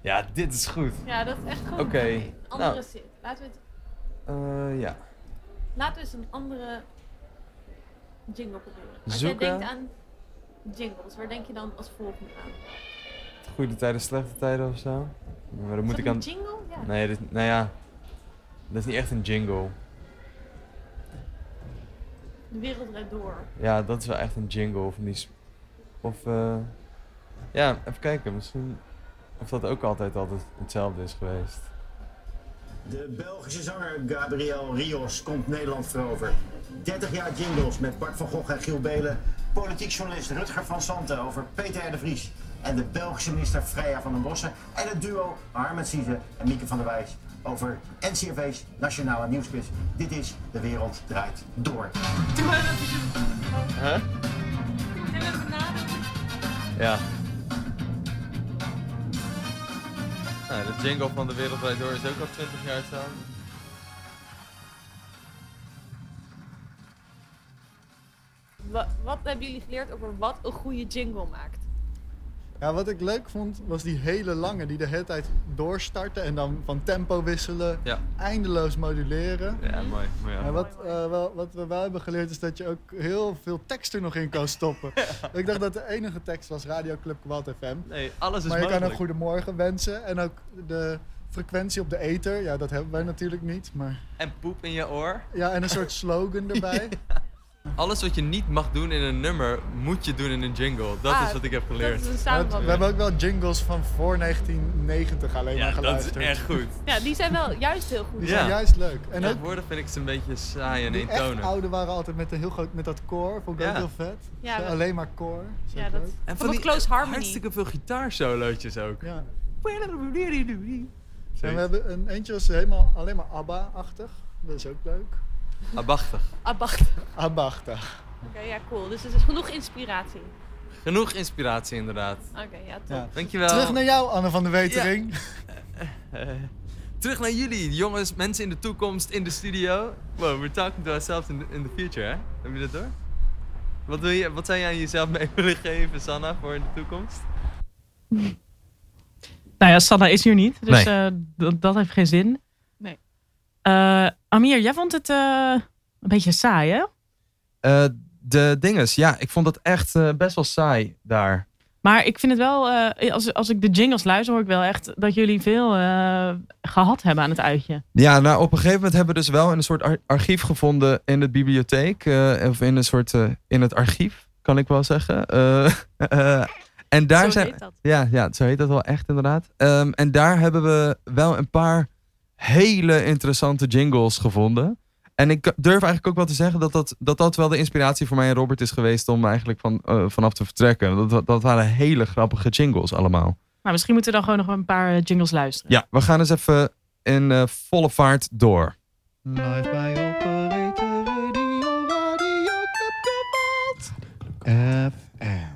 A: Ja, dit is goed.
K: Ja, dat is echt goed.
A: Oké,
K: Andere
A: nou.
K: zin. Laten we het...
A: Eh, ja.
K: Laten we eens een andere jingle proberen. Als
A: Zoeken.
K: jij denkt aan jingles, waar denk je dan als volgende aan?
A: Goede tijden, slechte tijden of zo. Maar dan moet ik
K: een
A: aan...
K: jingle? Ja.
A: Nee, dit, nou ja. Dat is niet echt een jingle.
K: De wereld draait door.
A: Ja, dat is wel echt een jingle. Van die... s- Of, eh ja, even kijken. Misschien... Of dat ook altijd altijd hetzelfde is geweest.
N: De Belgische zanger Gabriel Rios komt Nederland veroveren. 30 jaar jingles met Bart van Gogh en Giel Belen. Politiek journalist Rutger van Santen over Peter R. de Vries. En de Belgische minister Freya van den Bossen. En het duo Harmet Sieze en Mieke van der Wijs over NCRV's Nationale Nieuwsquiz. Dit is De Wereld Draait Door.
A: Huh? Ja. Nou, de jingle van de Wereld Draait Door is ook al 20 jaar hetzelfde.
K: Wat, wat hebben jullie geleerd over wat een goede jingle maakt?
J: Ja, wat ik leuk vond, was die hele lange, die de hele tijd doorstarten en dan van tempo wisselen,
A: Ja.
J: eindeloos moduleren.
A: Ja, mooi. mooi
J: Maar wat, eh, wel, wat we wel hebben geleerd is dat je ook heel veel tekst er nog in kan stoppen. (laughs) Ik dacht dat de enige tekst was Radio Club Kwalt FM.
A: Nee, alles is
J: Maar je kan ook goedemorgen wensen en ook de frequentie op de ether. Ja, dat hebben wij natuurlijk niet, maar...
A: En poep in je oor.
J: Ja, en een soort slogan erbij. (laughs)
A: Alles wat je niet mag doen in een nummer, moet je doen in een jingle. Dat
K: Ah,
A: is wat ik heb geleerd.
K: dat is een
J: Maar het-
K: samenvatting.
J: we hebben ook wel jingles van voor 1990 alleen
A: Ja,
J: maar
A: dat is
J: geluisterd.
A: echt goed. (laughs)
K: Ja, die zijn wel juist heel goed.
J: Die zijn juist leuk. En
A: En
J: ook
A: tegenwoordig vind ik ze een beetje saai en
J: die
A: eentonig.
J: oude waren altijd met, een heel groot, met dat koor. Vond ik
A: Ja.
J: ook heel vet.
K: Ja,
J: Zo alleen maar koor.
K: Ja, dat-
J: leuk.
A: En
K: Van dat Close Harmony.
A: hartstikke veel gitaarsolootjes ook.
J: Ja. En we hebben een eentje was helemaal alleen maar ABBA-achtig. Dat is ook leuk.
A: Abachtig.
K: Abachtig.
J: ABBA-achtig.
K: Oké, ja, cool. Dus er is genoeg inspiratie.
A: Genoeg inspiratie inderdaad.
K: Oké, ja, top.
J: Ja.
A: Dankjewel.
J: Terug naar jou, Anne van der Wetering.
A: Eh, terug naar jullie, jongens, mensen in de toekomst in de studio. Wow, we're talking to ourselves in the, in the future, hè? Heb je dat door? Wat, wil je, wat zou je aan jezelf mee (laughs) willen geven, Sanna, voor in de toekomst?
C: Nou ja, Sanna is hier niet, dus
A: Nee.
C: eh, dat, dat heeft geen zin.
B: Nee.
C: Amir, jij vond het eh, een beetje saai, hè?
A: Eh, de dinges, ja, ik vond het echt eh, best wel saai daar.
C: Maar ik vind het wel, eh, als, als ik de jingles luister, hoor ik wel echt dat jullie veel eh, gehad hebben aan het uitje.
A: Ja, nou op een gegeven moment hebben we dus wel een soort ar- archief gevonden in de bibliotheek. eh, of in een soort, eh, in het archief, kan ik wel zeggen. (laughs) En daar
B: Zo
A: zijn,
B: heet dat.
A: Ja, ja, zo heet dat wel echt inderdaad. Ehm, en daar hebben we wel een paar hele interessante jingles gevonden. En ik durf eigenlijk ook wel te zeggen dat dat, dat, dat wel de inspiratie voor mij en Robert is geweest om eigenlijk van, eh, vanaf te vertrekken. Dat- Dat, waren hele grappige jingles allemaal.
C: Nou, misschien moeten we dan gewoon nog een paar eh, jingles luisteren.
A: Ja, we gaan eens even in eh, volle vaart door.
I: Live bij Operator Radio, Radio Club Gewalt. FM.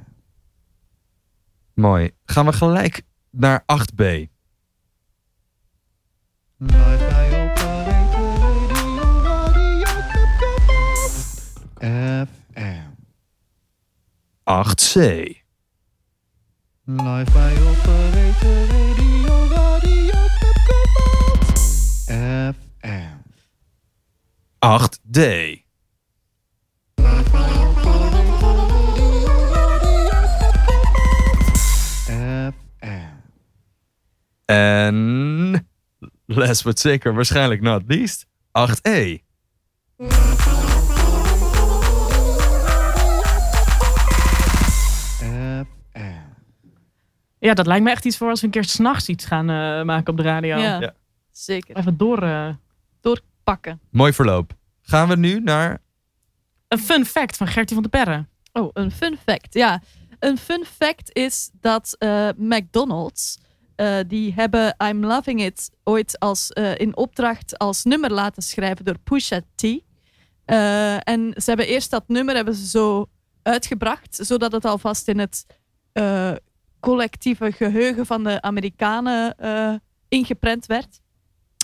A: Mooi. Gaan we gelijk naar 8B.
I: Live bij Operator Radio, Radio. FM.
A: 8C.
I: Live bij Operator Radio, Radio. FM.
A: 8D. En last but zeker waarschijnlijk not least, E. 8E.
C: Ja, dat lijkt me echt iets voor als we een keer s'nachts iets gaan eh, maken op de radio.
B: Ja,
A: Ja.
B: zeker.
C: Even door, eh,
B: Doorpakken.
A: Mooi verloop. Gaan we nu naar...
C: Een fun fact van Gertie van de Perre.
B: Oh, een fun fact. Ja, een fun fact is dat eh, McDonald's, eh, die hebben I'm Loving It ooit als, eh, in opdracht als nummer laten schrijven door Pusha T. Eh, en ze hebben eerst dat nummer hebben ze zo uitgebracht, zodat het alvast in het collectieve geheugen van de Amerikanen ingeprent werd.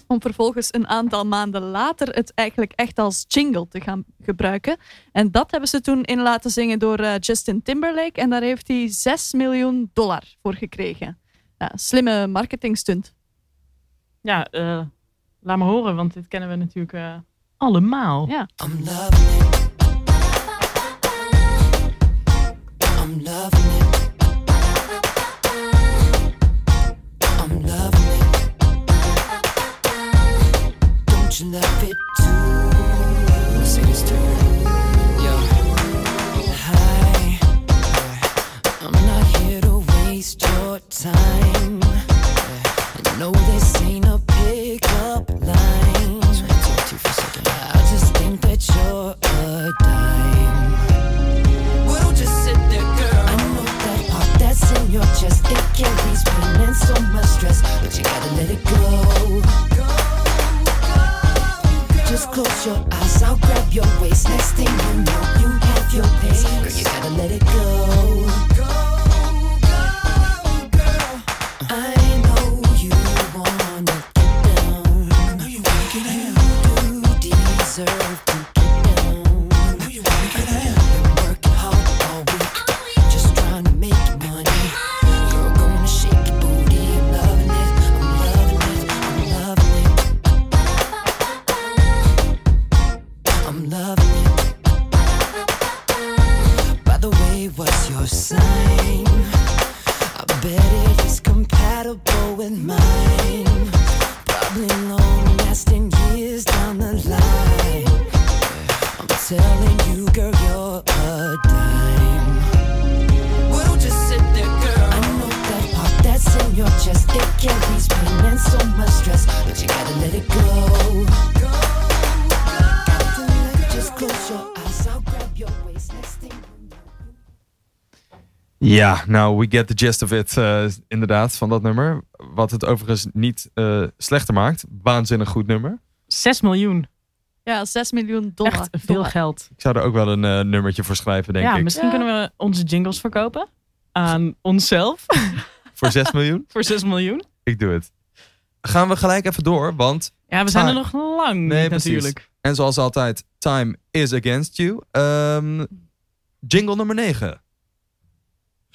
B: Om vervolgens een aantal maanden later het eigenlijk echt als jingle te gaan gebruiken. En dat hebben ze toen in laten zingen door Justin Timberlake. En daar heeft hij 6 miljoen dollar voor gekregen. Ja, slimme marketingstunt.
C: Ja, eh, laat me horen, want dit kennen we natuurlijk eh, allemaal.
B: Ja.
G: I'm loving it. I'm loving it. I'm loving it. Don't you love it too? Sing this to you. Waste your time. I know this ain't a pickup line. I just think that you're a dime. Well, don't just sit there, girl. I know that heart that's in your chest. It carries pain and so much stress, but you gotta let it go. Just close your eyes, I'll grab your waist. Next thing you know, you have your pace. Girl, you gotta let it go.
A: Ja, nou, we get the gist of it, eh, inderdaad, van dat nummer. Wat het overigens niet eh, slechter maakt. Waanzinnig goed nummer.
C: 6 miljoen.
B: Ja, 6 miljoen dollar.
C: Echt veel
B: Dollar.
C: geld.
A: Ik zou er ook wel een eh, nummertje voor schrijven, denk
C: ja,
A: ik.
C: misschien kunnen we onze jingles verkopen aan onszelf (laughs)
A: Voor 6 miljoen? (laughs)
C: voor 6 miljoen.
A: Ik doe het. Gaan we gelijk even door, want...
C: Ja, we zijn er nog lang
A: Nee,
C: niet
A: precies.
C: natuurlijk.
A: En zoals altijd, time is against you. Ehm, jingle nummer 9.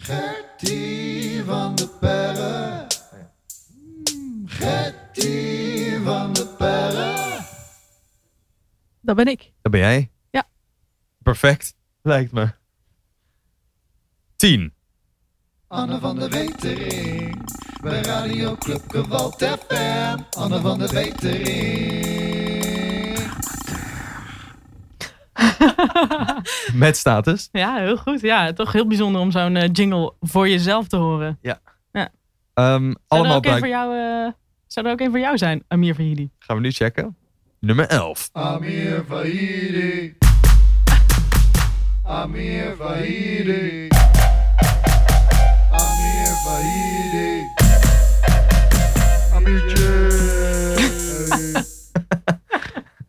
I: Gertie van de Perre. Gertie van de Perre.
B: Dat ben ik.
A: Dat ben jij?
B: Ja.
A: Perfect, lijkt me. 10.
I: Anne van de Wetering. Bij Radio Club Gewalt FM. Anne van de Wetering. (laughs)
A: Met status.
C: Ja, heel goed. Ja, toch heel bijzonder om zo'n eh, jingle voor jezelf te horen.
A: Ja.
C: Ja.
A: Ehm,
C: Zou er
A: allemaal
C: ook een
A: bij...
C: voor jou, eh, zou er ook een voor jou zijn, Amir Vahidi?
A: Gaan we nu checken. Nummer 11.
I: Amir Fahidi. Amir Fahidi. Amir Fahidi. Amirtje. (laughs)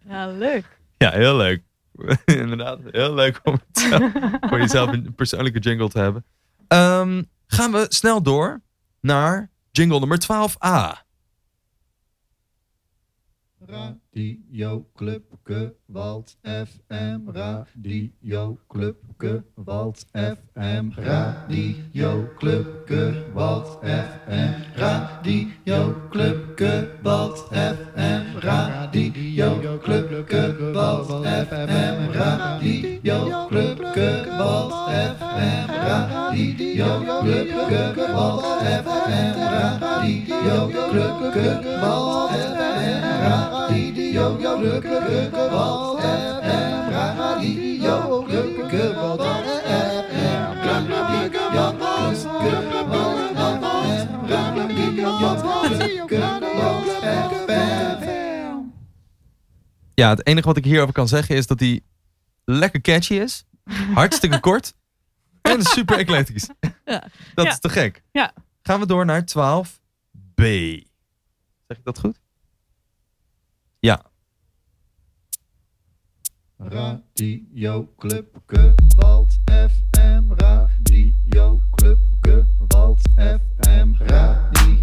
B: Ja, leuk.
A: Ja, heel leuk. (laughs) Inderdaad, heel leuk om zelf- voor jezelf een persoonlijke jingle te hebben. Ehm, gaan we snel door naar jingle nummer 12a.
I: Radio Club Wald FM, Radio Club Wald FM, Radio Club Wald FM, Radio Club Wald FM, Radio Club Wald FM, Radio Club Wald FM, Radio Club Wald FM, Radio Club Wald FM, Radio Wald FM, Radio Wald
A: Ja, het enige wat ik hierover kan zeggen is dat hij lekker catchy is. Hartstikke (laughs) kort. En super eclectisch.
B: Ja.
A: Dat
C: Ja.
A: is te gek.
C: Ja.
A: Gaan we door naar 12b. Zeg ik dat goed? Ja.
I: Radio Club Wald FM, Radio Club Wald FM, Radio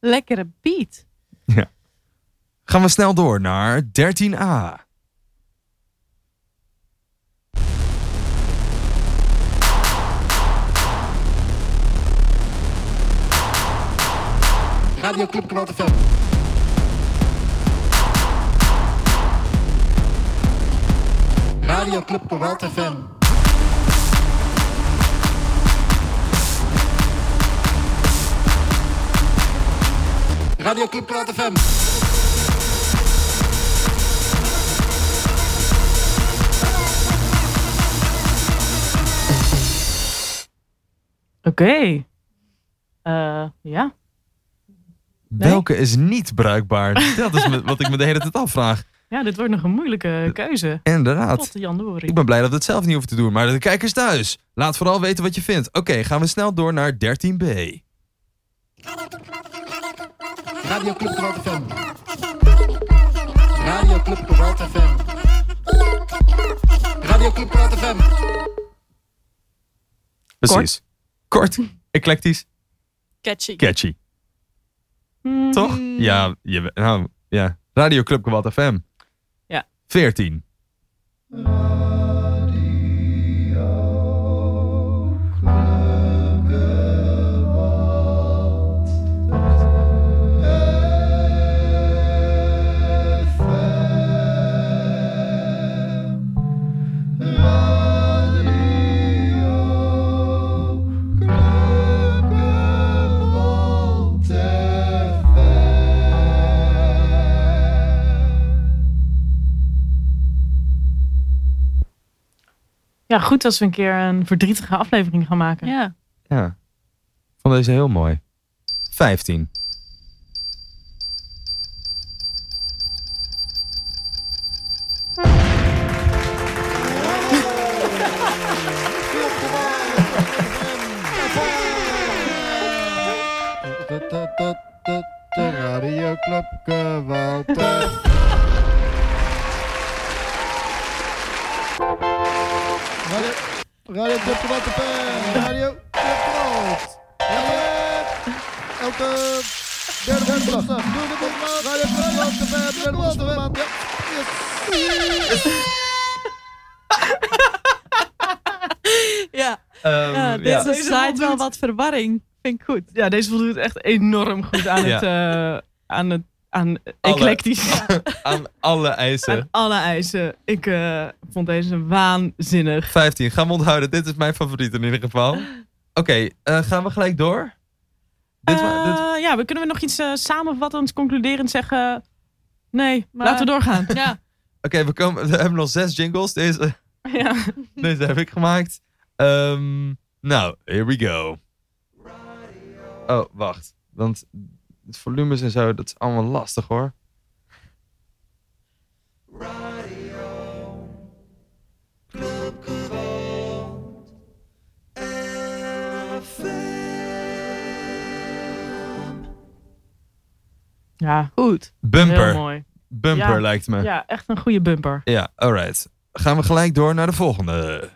B: Lekkere beat.
A: Gaan we snel door naar 13a.
I: Radio Club Gewalt FM. Radio Club FM. Radio Club FM.
C: Oké. Eh, ja.
A: Welke is niet bruikbaar? (laughs) Dat is wat ik me de hele tijd afvraag.
C: Ja, dit wordt nog een moeilijke keuze.
A: Inderdaad.
C: Tot Jan Dorie.
A: Ik ben blij dat we het zelf niet hoeven te doen, maar de kijkers thuis. Laat vooral weten wat je vindt. Oké, gaan we snel door naar 13b.
I: Radio Club Gewalt FM. Radio Club Gewalt FM. Radio Club Gewalt FM.
A: Precies. Kort, (laughs) eclectisch,
B: Catchy.
A: catchy.
C: Hmm.
A: Toch? Ja, je, nou, ja. Radio Club Gewalt FM.
C: Ja.
A: 14.
C: Ja, goed als we een keer een verdrietige aflevering gaan maken.
B: Ja.
A: Ja. Vond deze heel mooi. 15.
I: Radio Club Radio Club Gewalt FM. Radio Club Gewalt. Elke derde woensdag. Doe de woensdag. Radio Club FM. Derde woensdag van de maand. Ja. Yes.
B: Ja.
C: Ehm,
B: ja,
C: ja.
B: deze
C: Deze
B: zaait wel wat verwarring. Vind ik goed.
C: Ja, deze voldoet echt enorm goed aan
A: Ja.
C: het, eh, aan het aan eclectisch. (laughs)
A: Aan alle eisen.
C: Aan alle eisen. Ik eh, vond deze waanzinnig.
A: 15. Gaan we onthouden. Dit is mijn favoriet in ieder geval. Oké, eh, gaan we gelijk door? Dit wa- dit-
C: Eh, ja, we kunnen we nog iets eh, samenvattend, concluderend zeggen? Nee,
B: Maar-
C: laten we doorgaan.
B: Ja.
A: Oké, we, komen- we hebben nog zes jingles. Deze, (laughs)
C: Ja.
A: deze heb ik gemaakt. Ehm, nou, here we go. Oh, wacht. Want het volumes en zo, dat is allemaal lastig hoor.
C: Ja,
B: goed.
A: Bumper.
C: Heel mooi.
A: Bumper
C: Ja,
A: lijkt me.
C: Ja, echt een goede bumper.
A: Ja, alright. Gaan we gelijk door naar de volgende.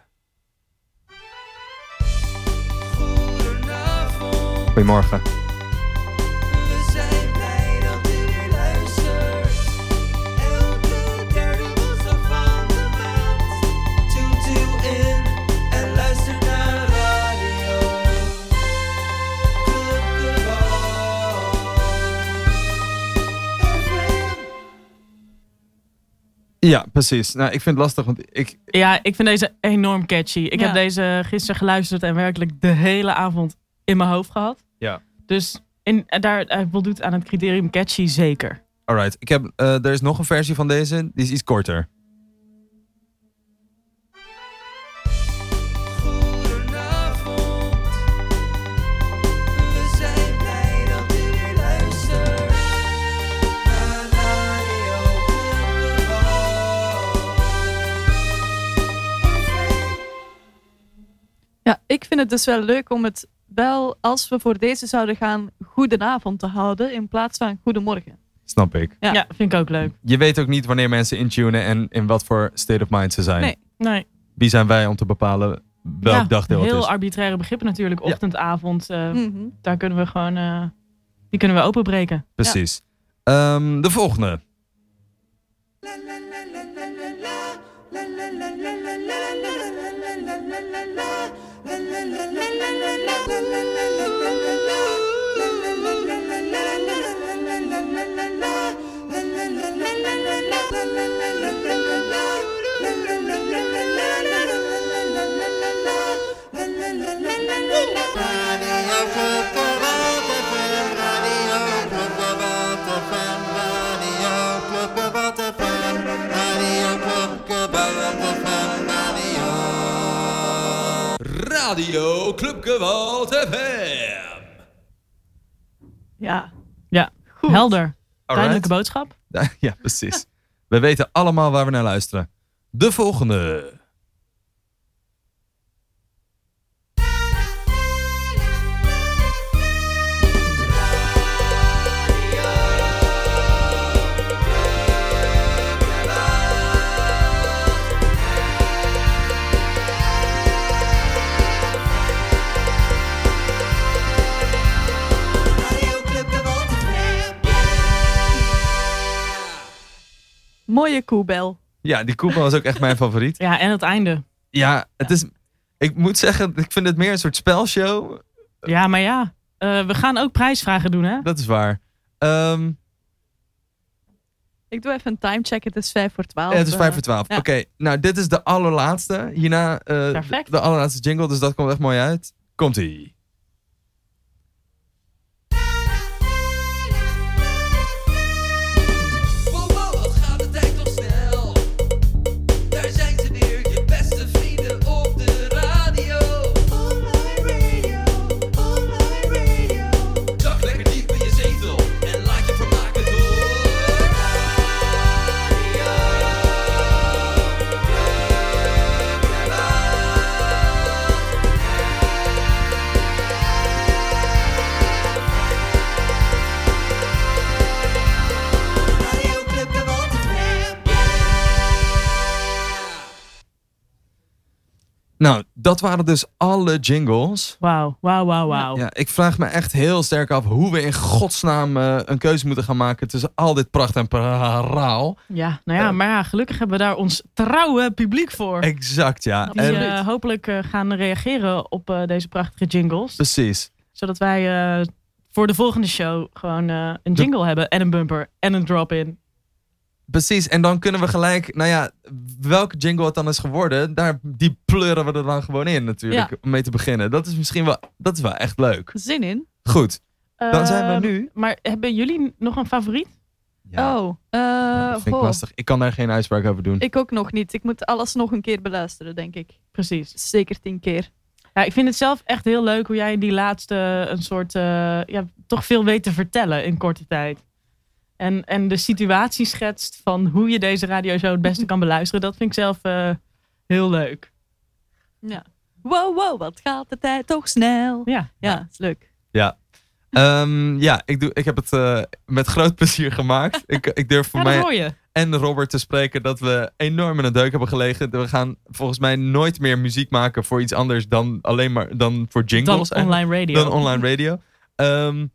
A: Goedemorgen. Ja, precies. Nou, ik vind het lastig, want ik...
C: Ja, ik vind deze enorm catchy. Ik
B: Ja.
C: heb deze gisteren geluisterd en werkelijk de hele avond in mijn hoofd gehad.
A: Ja.
C: Dus in, daar hij voldoet aan het criterium catchy zeker.
A: Alright. Ik heb, eh, er is nog een versie van deze, die is iets korter.
B: Ja, ik vind het dus wel leuk om het wel, als we voor deze zouden gaan, goedenavond te houden in plaats van goedemorgen.
A: Snap ik.
B: Ja.
C: vind ik ook leuk.
A: Je weet ook niet wanneer mensen intunen en in wat voor state of mind ze zijn.
B: Nee.
C: Nee.
A: Wie zijn wij om te bepalen welk
C: Ja,
A: dagdeel het
C: heel
A: is?
C: arbitraire begrippen natuurlijk. Ochtend, avond. eh,
B: Mhm.
C: Daar kunnen we gewoon... eh, die kunnen we openbreken.
A: Precies. Ehm, de volgende. Ooh. Radio Club Gewalt FM.
B: Ja.
C: Ja,
B: Goed.
C: helder. Duidelijke boodschap. (laughs)
A: Ja, precies. We weten allemaal waar we naar luisteren. De volgende.
B: Mooie koebel.
A: Ja, die koepel was ook echt mijn favoriet.
C: Ja, en het einde.
A: Ja, het is... Ik moet zeggen, ik vind het meer een soort spelshow.
C: Ja, maar ja. eh, we gaan ook prijsvragen doen, hè?
A: Dat is waar. Ehm,
B: Ik doe even een timecheck. Het is 5 voor 12.
A: ja, het is
B: eh,
A: 5 voor 12.
B: ja.
A: Oké, nou dit is de allerlaatste. Hierna eh, de allerlaatste jingle, dus dat komt echt mooi uit. Komt-ie. Nou, dat waren dus alle jingles.
C: Wauw, wauw, wauw, wauw.
A: Ja, ik vraag me echt heel sterk af hoe we in godsnaam eh, een keuze moeten gaan maken tussen al dit pracht en paraal.
C: Ja, nou ja, maar ja, gelukkig hebben we daar ons trouwe publiek voor.
A: Exact, ja.
C: Die
A: En-
C: eh, hopelijk eh, gaan reageren op eh, deze prachtige jingles.
A: precies.
C: Zodat wij eh, voor de volgende show gewoon eh, een jingle hebben en een bumper en een drop-in.
A: Precies, en dan kunnen we gelijk, nou ja, welke jingle het dan is geworden, daar, die pleuren we er dan gewoon in natuurlijk,
B: Ja.
A: om mee te beginnen. Dat is misschien wel, dat is wel echt leuk.
B: Zin in.
A: Goed, dan zijn we
C: Ehm,
A: nu...
C: Maar hebben jullie nog een favoriet?
B: Oh, eh,
A: dat vind ik lastig. Ik kan daar geen uitspraak over doen.
B: Ik ook nog niet. Ik moet alles nog een keer beluisteren, denk ik.
C: Precies.
B: Zeker tien keer.
C: Ja, ik vind het zelf echt heel leuk hoe jij in die laatste een soort, eh, ja, toch veel weet te vertellen in korte tijd. En, en de situatie schetst van hoe je deze radioshow het beste kan beluisteren. Dat vind ik zelf eh, heel leuk.
B: Ja. Wow, wow, wat gaat de tijd toch snel.
C: Ja,
B: ja is leuk.
A: Ja. Ehm, ja, ik, doe, ik heb het eh, met groot plezier gemaakt. (laughs) ik, ik durf voor
C: Ja,
A: mij en Robert te spreken dat we enorm in een deuk hebben gelegen. We gaan volgens mij nooit meer muziek maken voor iets anders dan alleen maar dan voor jingles.
C: Dan online radio.
A: Dan online radio. Ehm,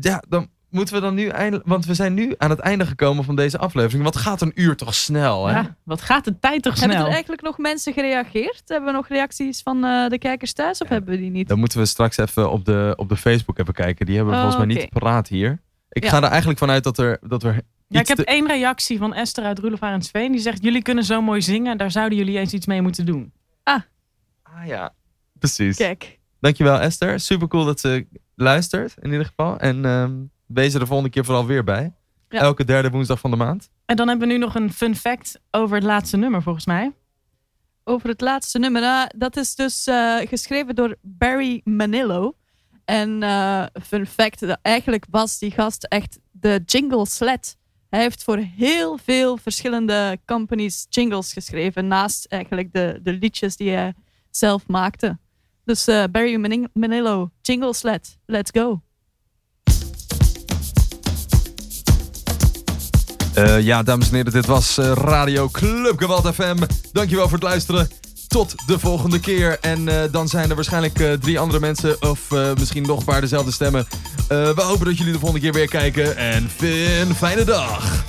A: ja, dan moeten we dan nu eindelijk... Want we zijn nu aan het einde gekomen van deze aflevering. Wat gaat een uur toch snel, hè?
C: Ja, wat gaat de tijd toch
B: Hebben
C: snel?
B: er eigenlijk nog mensen gereageerd? Hebben we nog reacties van eh, de kijkers thuis of hebben we die niet?
A: Dan moeten we straks even op de, op de Facebook even kijken. Die hebben we
B: Oh,
A: volgens mij niet
B: oké.
A: paraat hier. Ik
B: Ja.
A: ga er eigenlijk vanuit dat er, dat er
C: Ja, ik heb
A: te-
C: één reactie van Esther uit Roelofaar en Sveen. Die zegt, jullie kunnen zo mooi zingen. Daar zouden jullie eens iets mee moeten doen.
B: Ah.
A: Ah ja, precies.
B: Kijk.
A: Dankjewel Esther. Super cool dat ze luistert in ieder geval. En ehm wees er de volgende keer vooral weer bij.
B: Ja.
A: Elke derde woensdag van de maand.
C: En dan hebben we nu nog een fun fact over het laatste nummer volgens mij.
B: Over het laatste nummer. Ah, dat is dus eh, geschreven door Barry Manillo. En eh, fun fact, dat eigenlijk was die gast echt de jingle sled. Hij heeft voor heel veel verschillende companies jingles geschreven. Naast eigenlijk de, de liedjes die hij zelf maakte. Dus eh, Barry Mani- Manillo, jingle sled. Let's go.
A: Eh, ja, dames en heren, dit was eh, Radio Club Gewalt FM. Dankjewel voor het luisteren. Tot de volgende keer. En eh, dan zijn er waarschijnlijk drie andere mensen, of misschien nog een paar dezelfde stemmen. We hopen dat jullie de volgende keer weer kijken. En een fijne dag.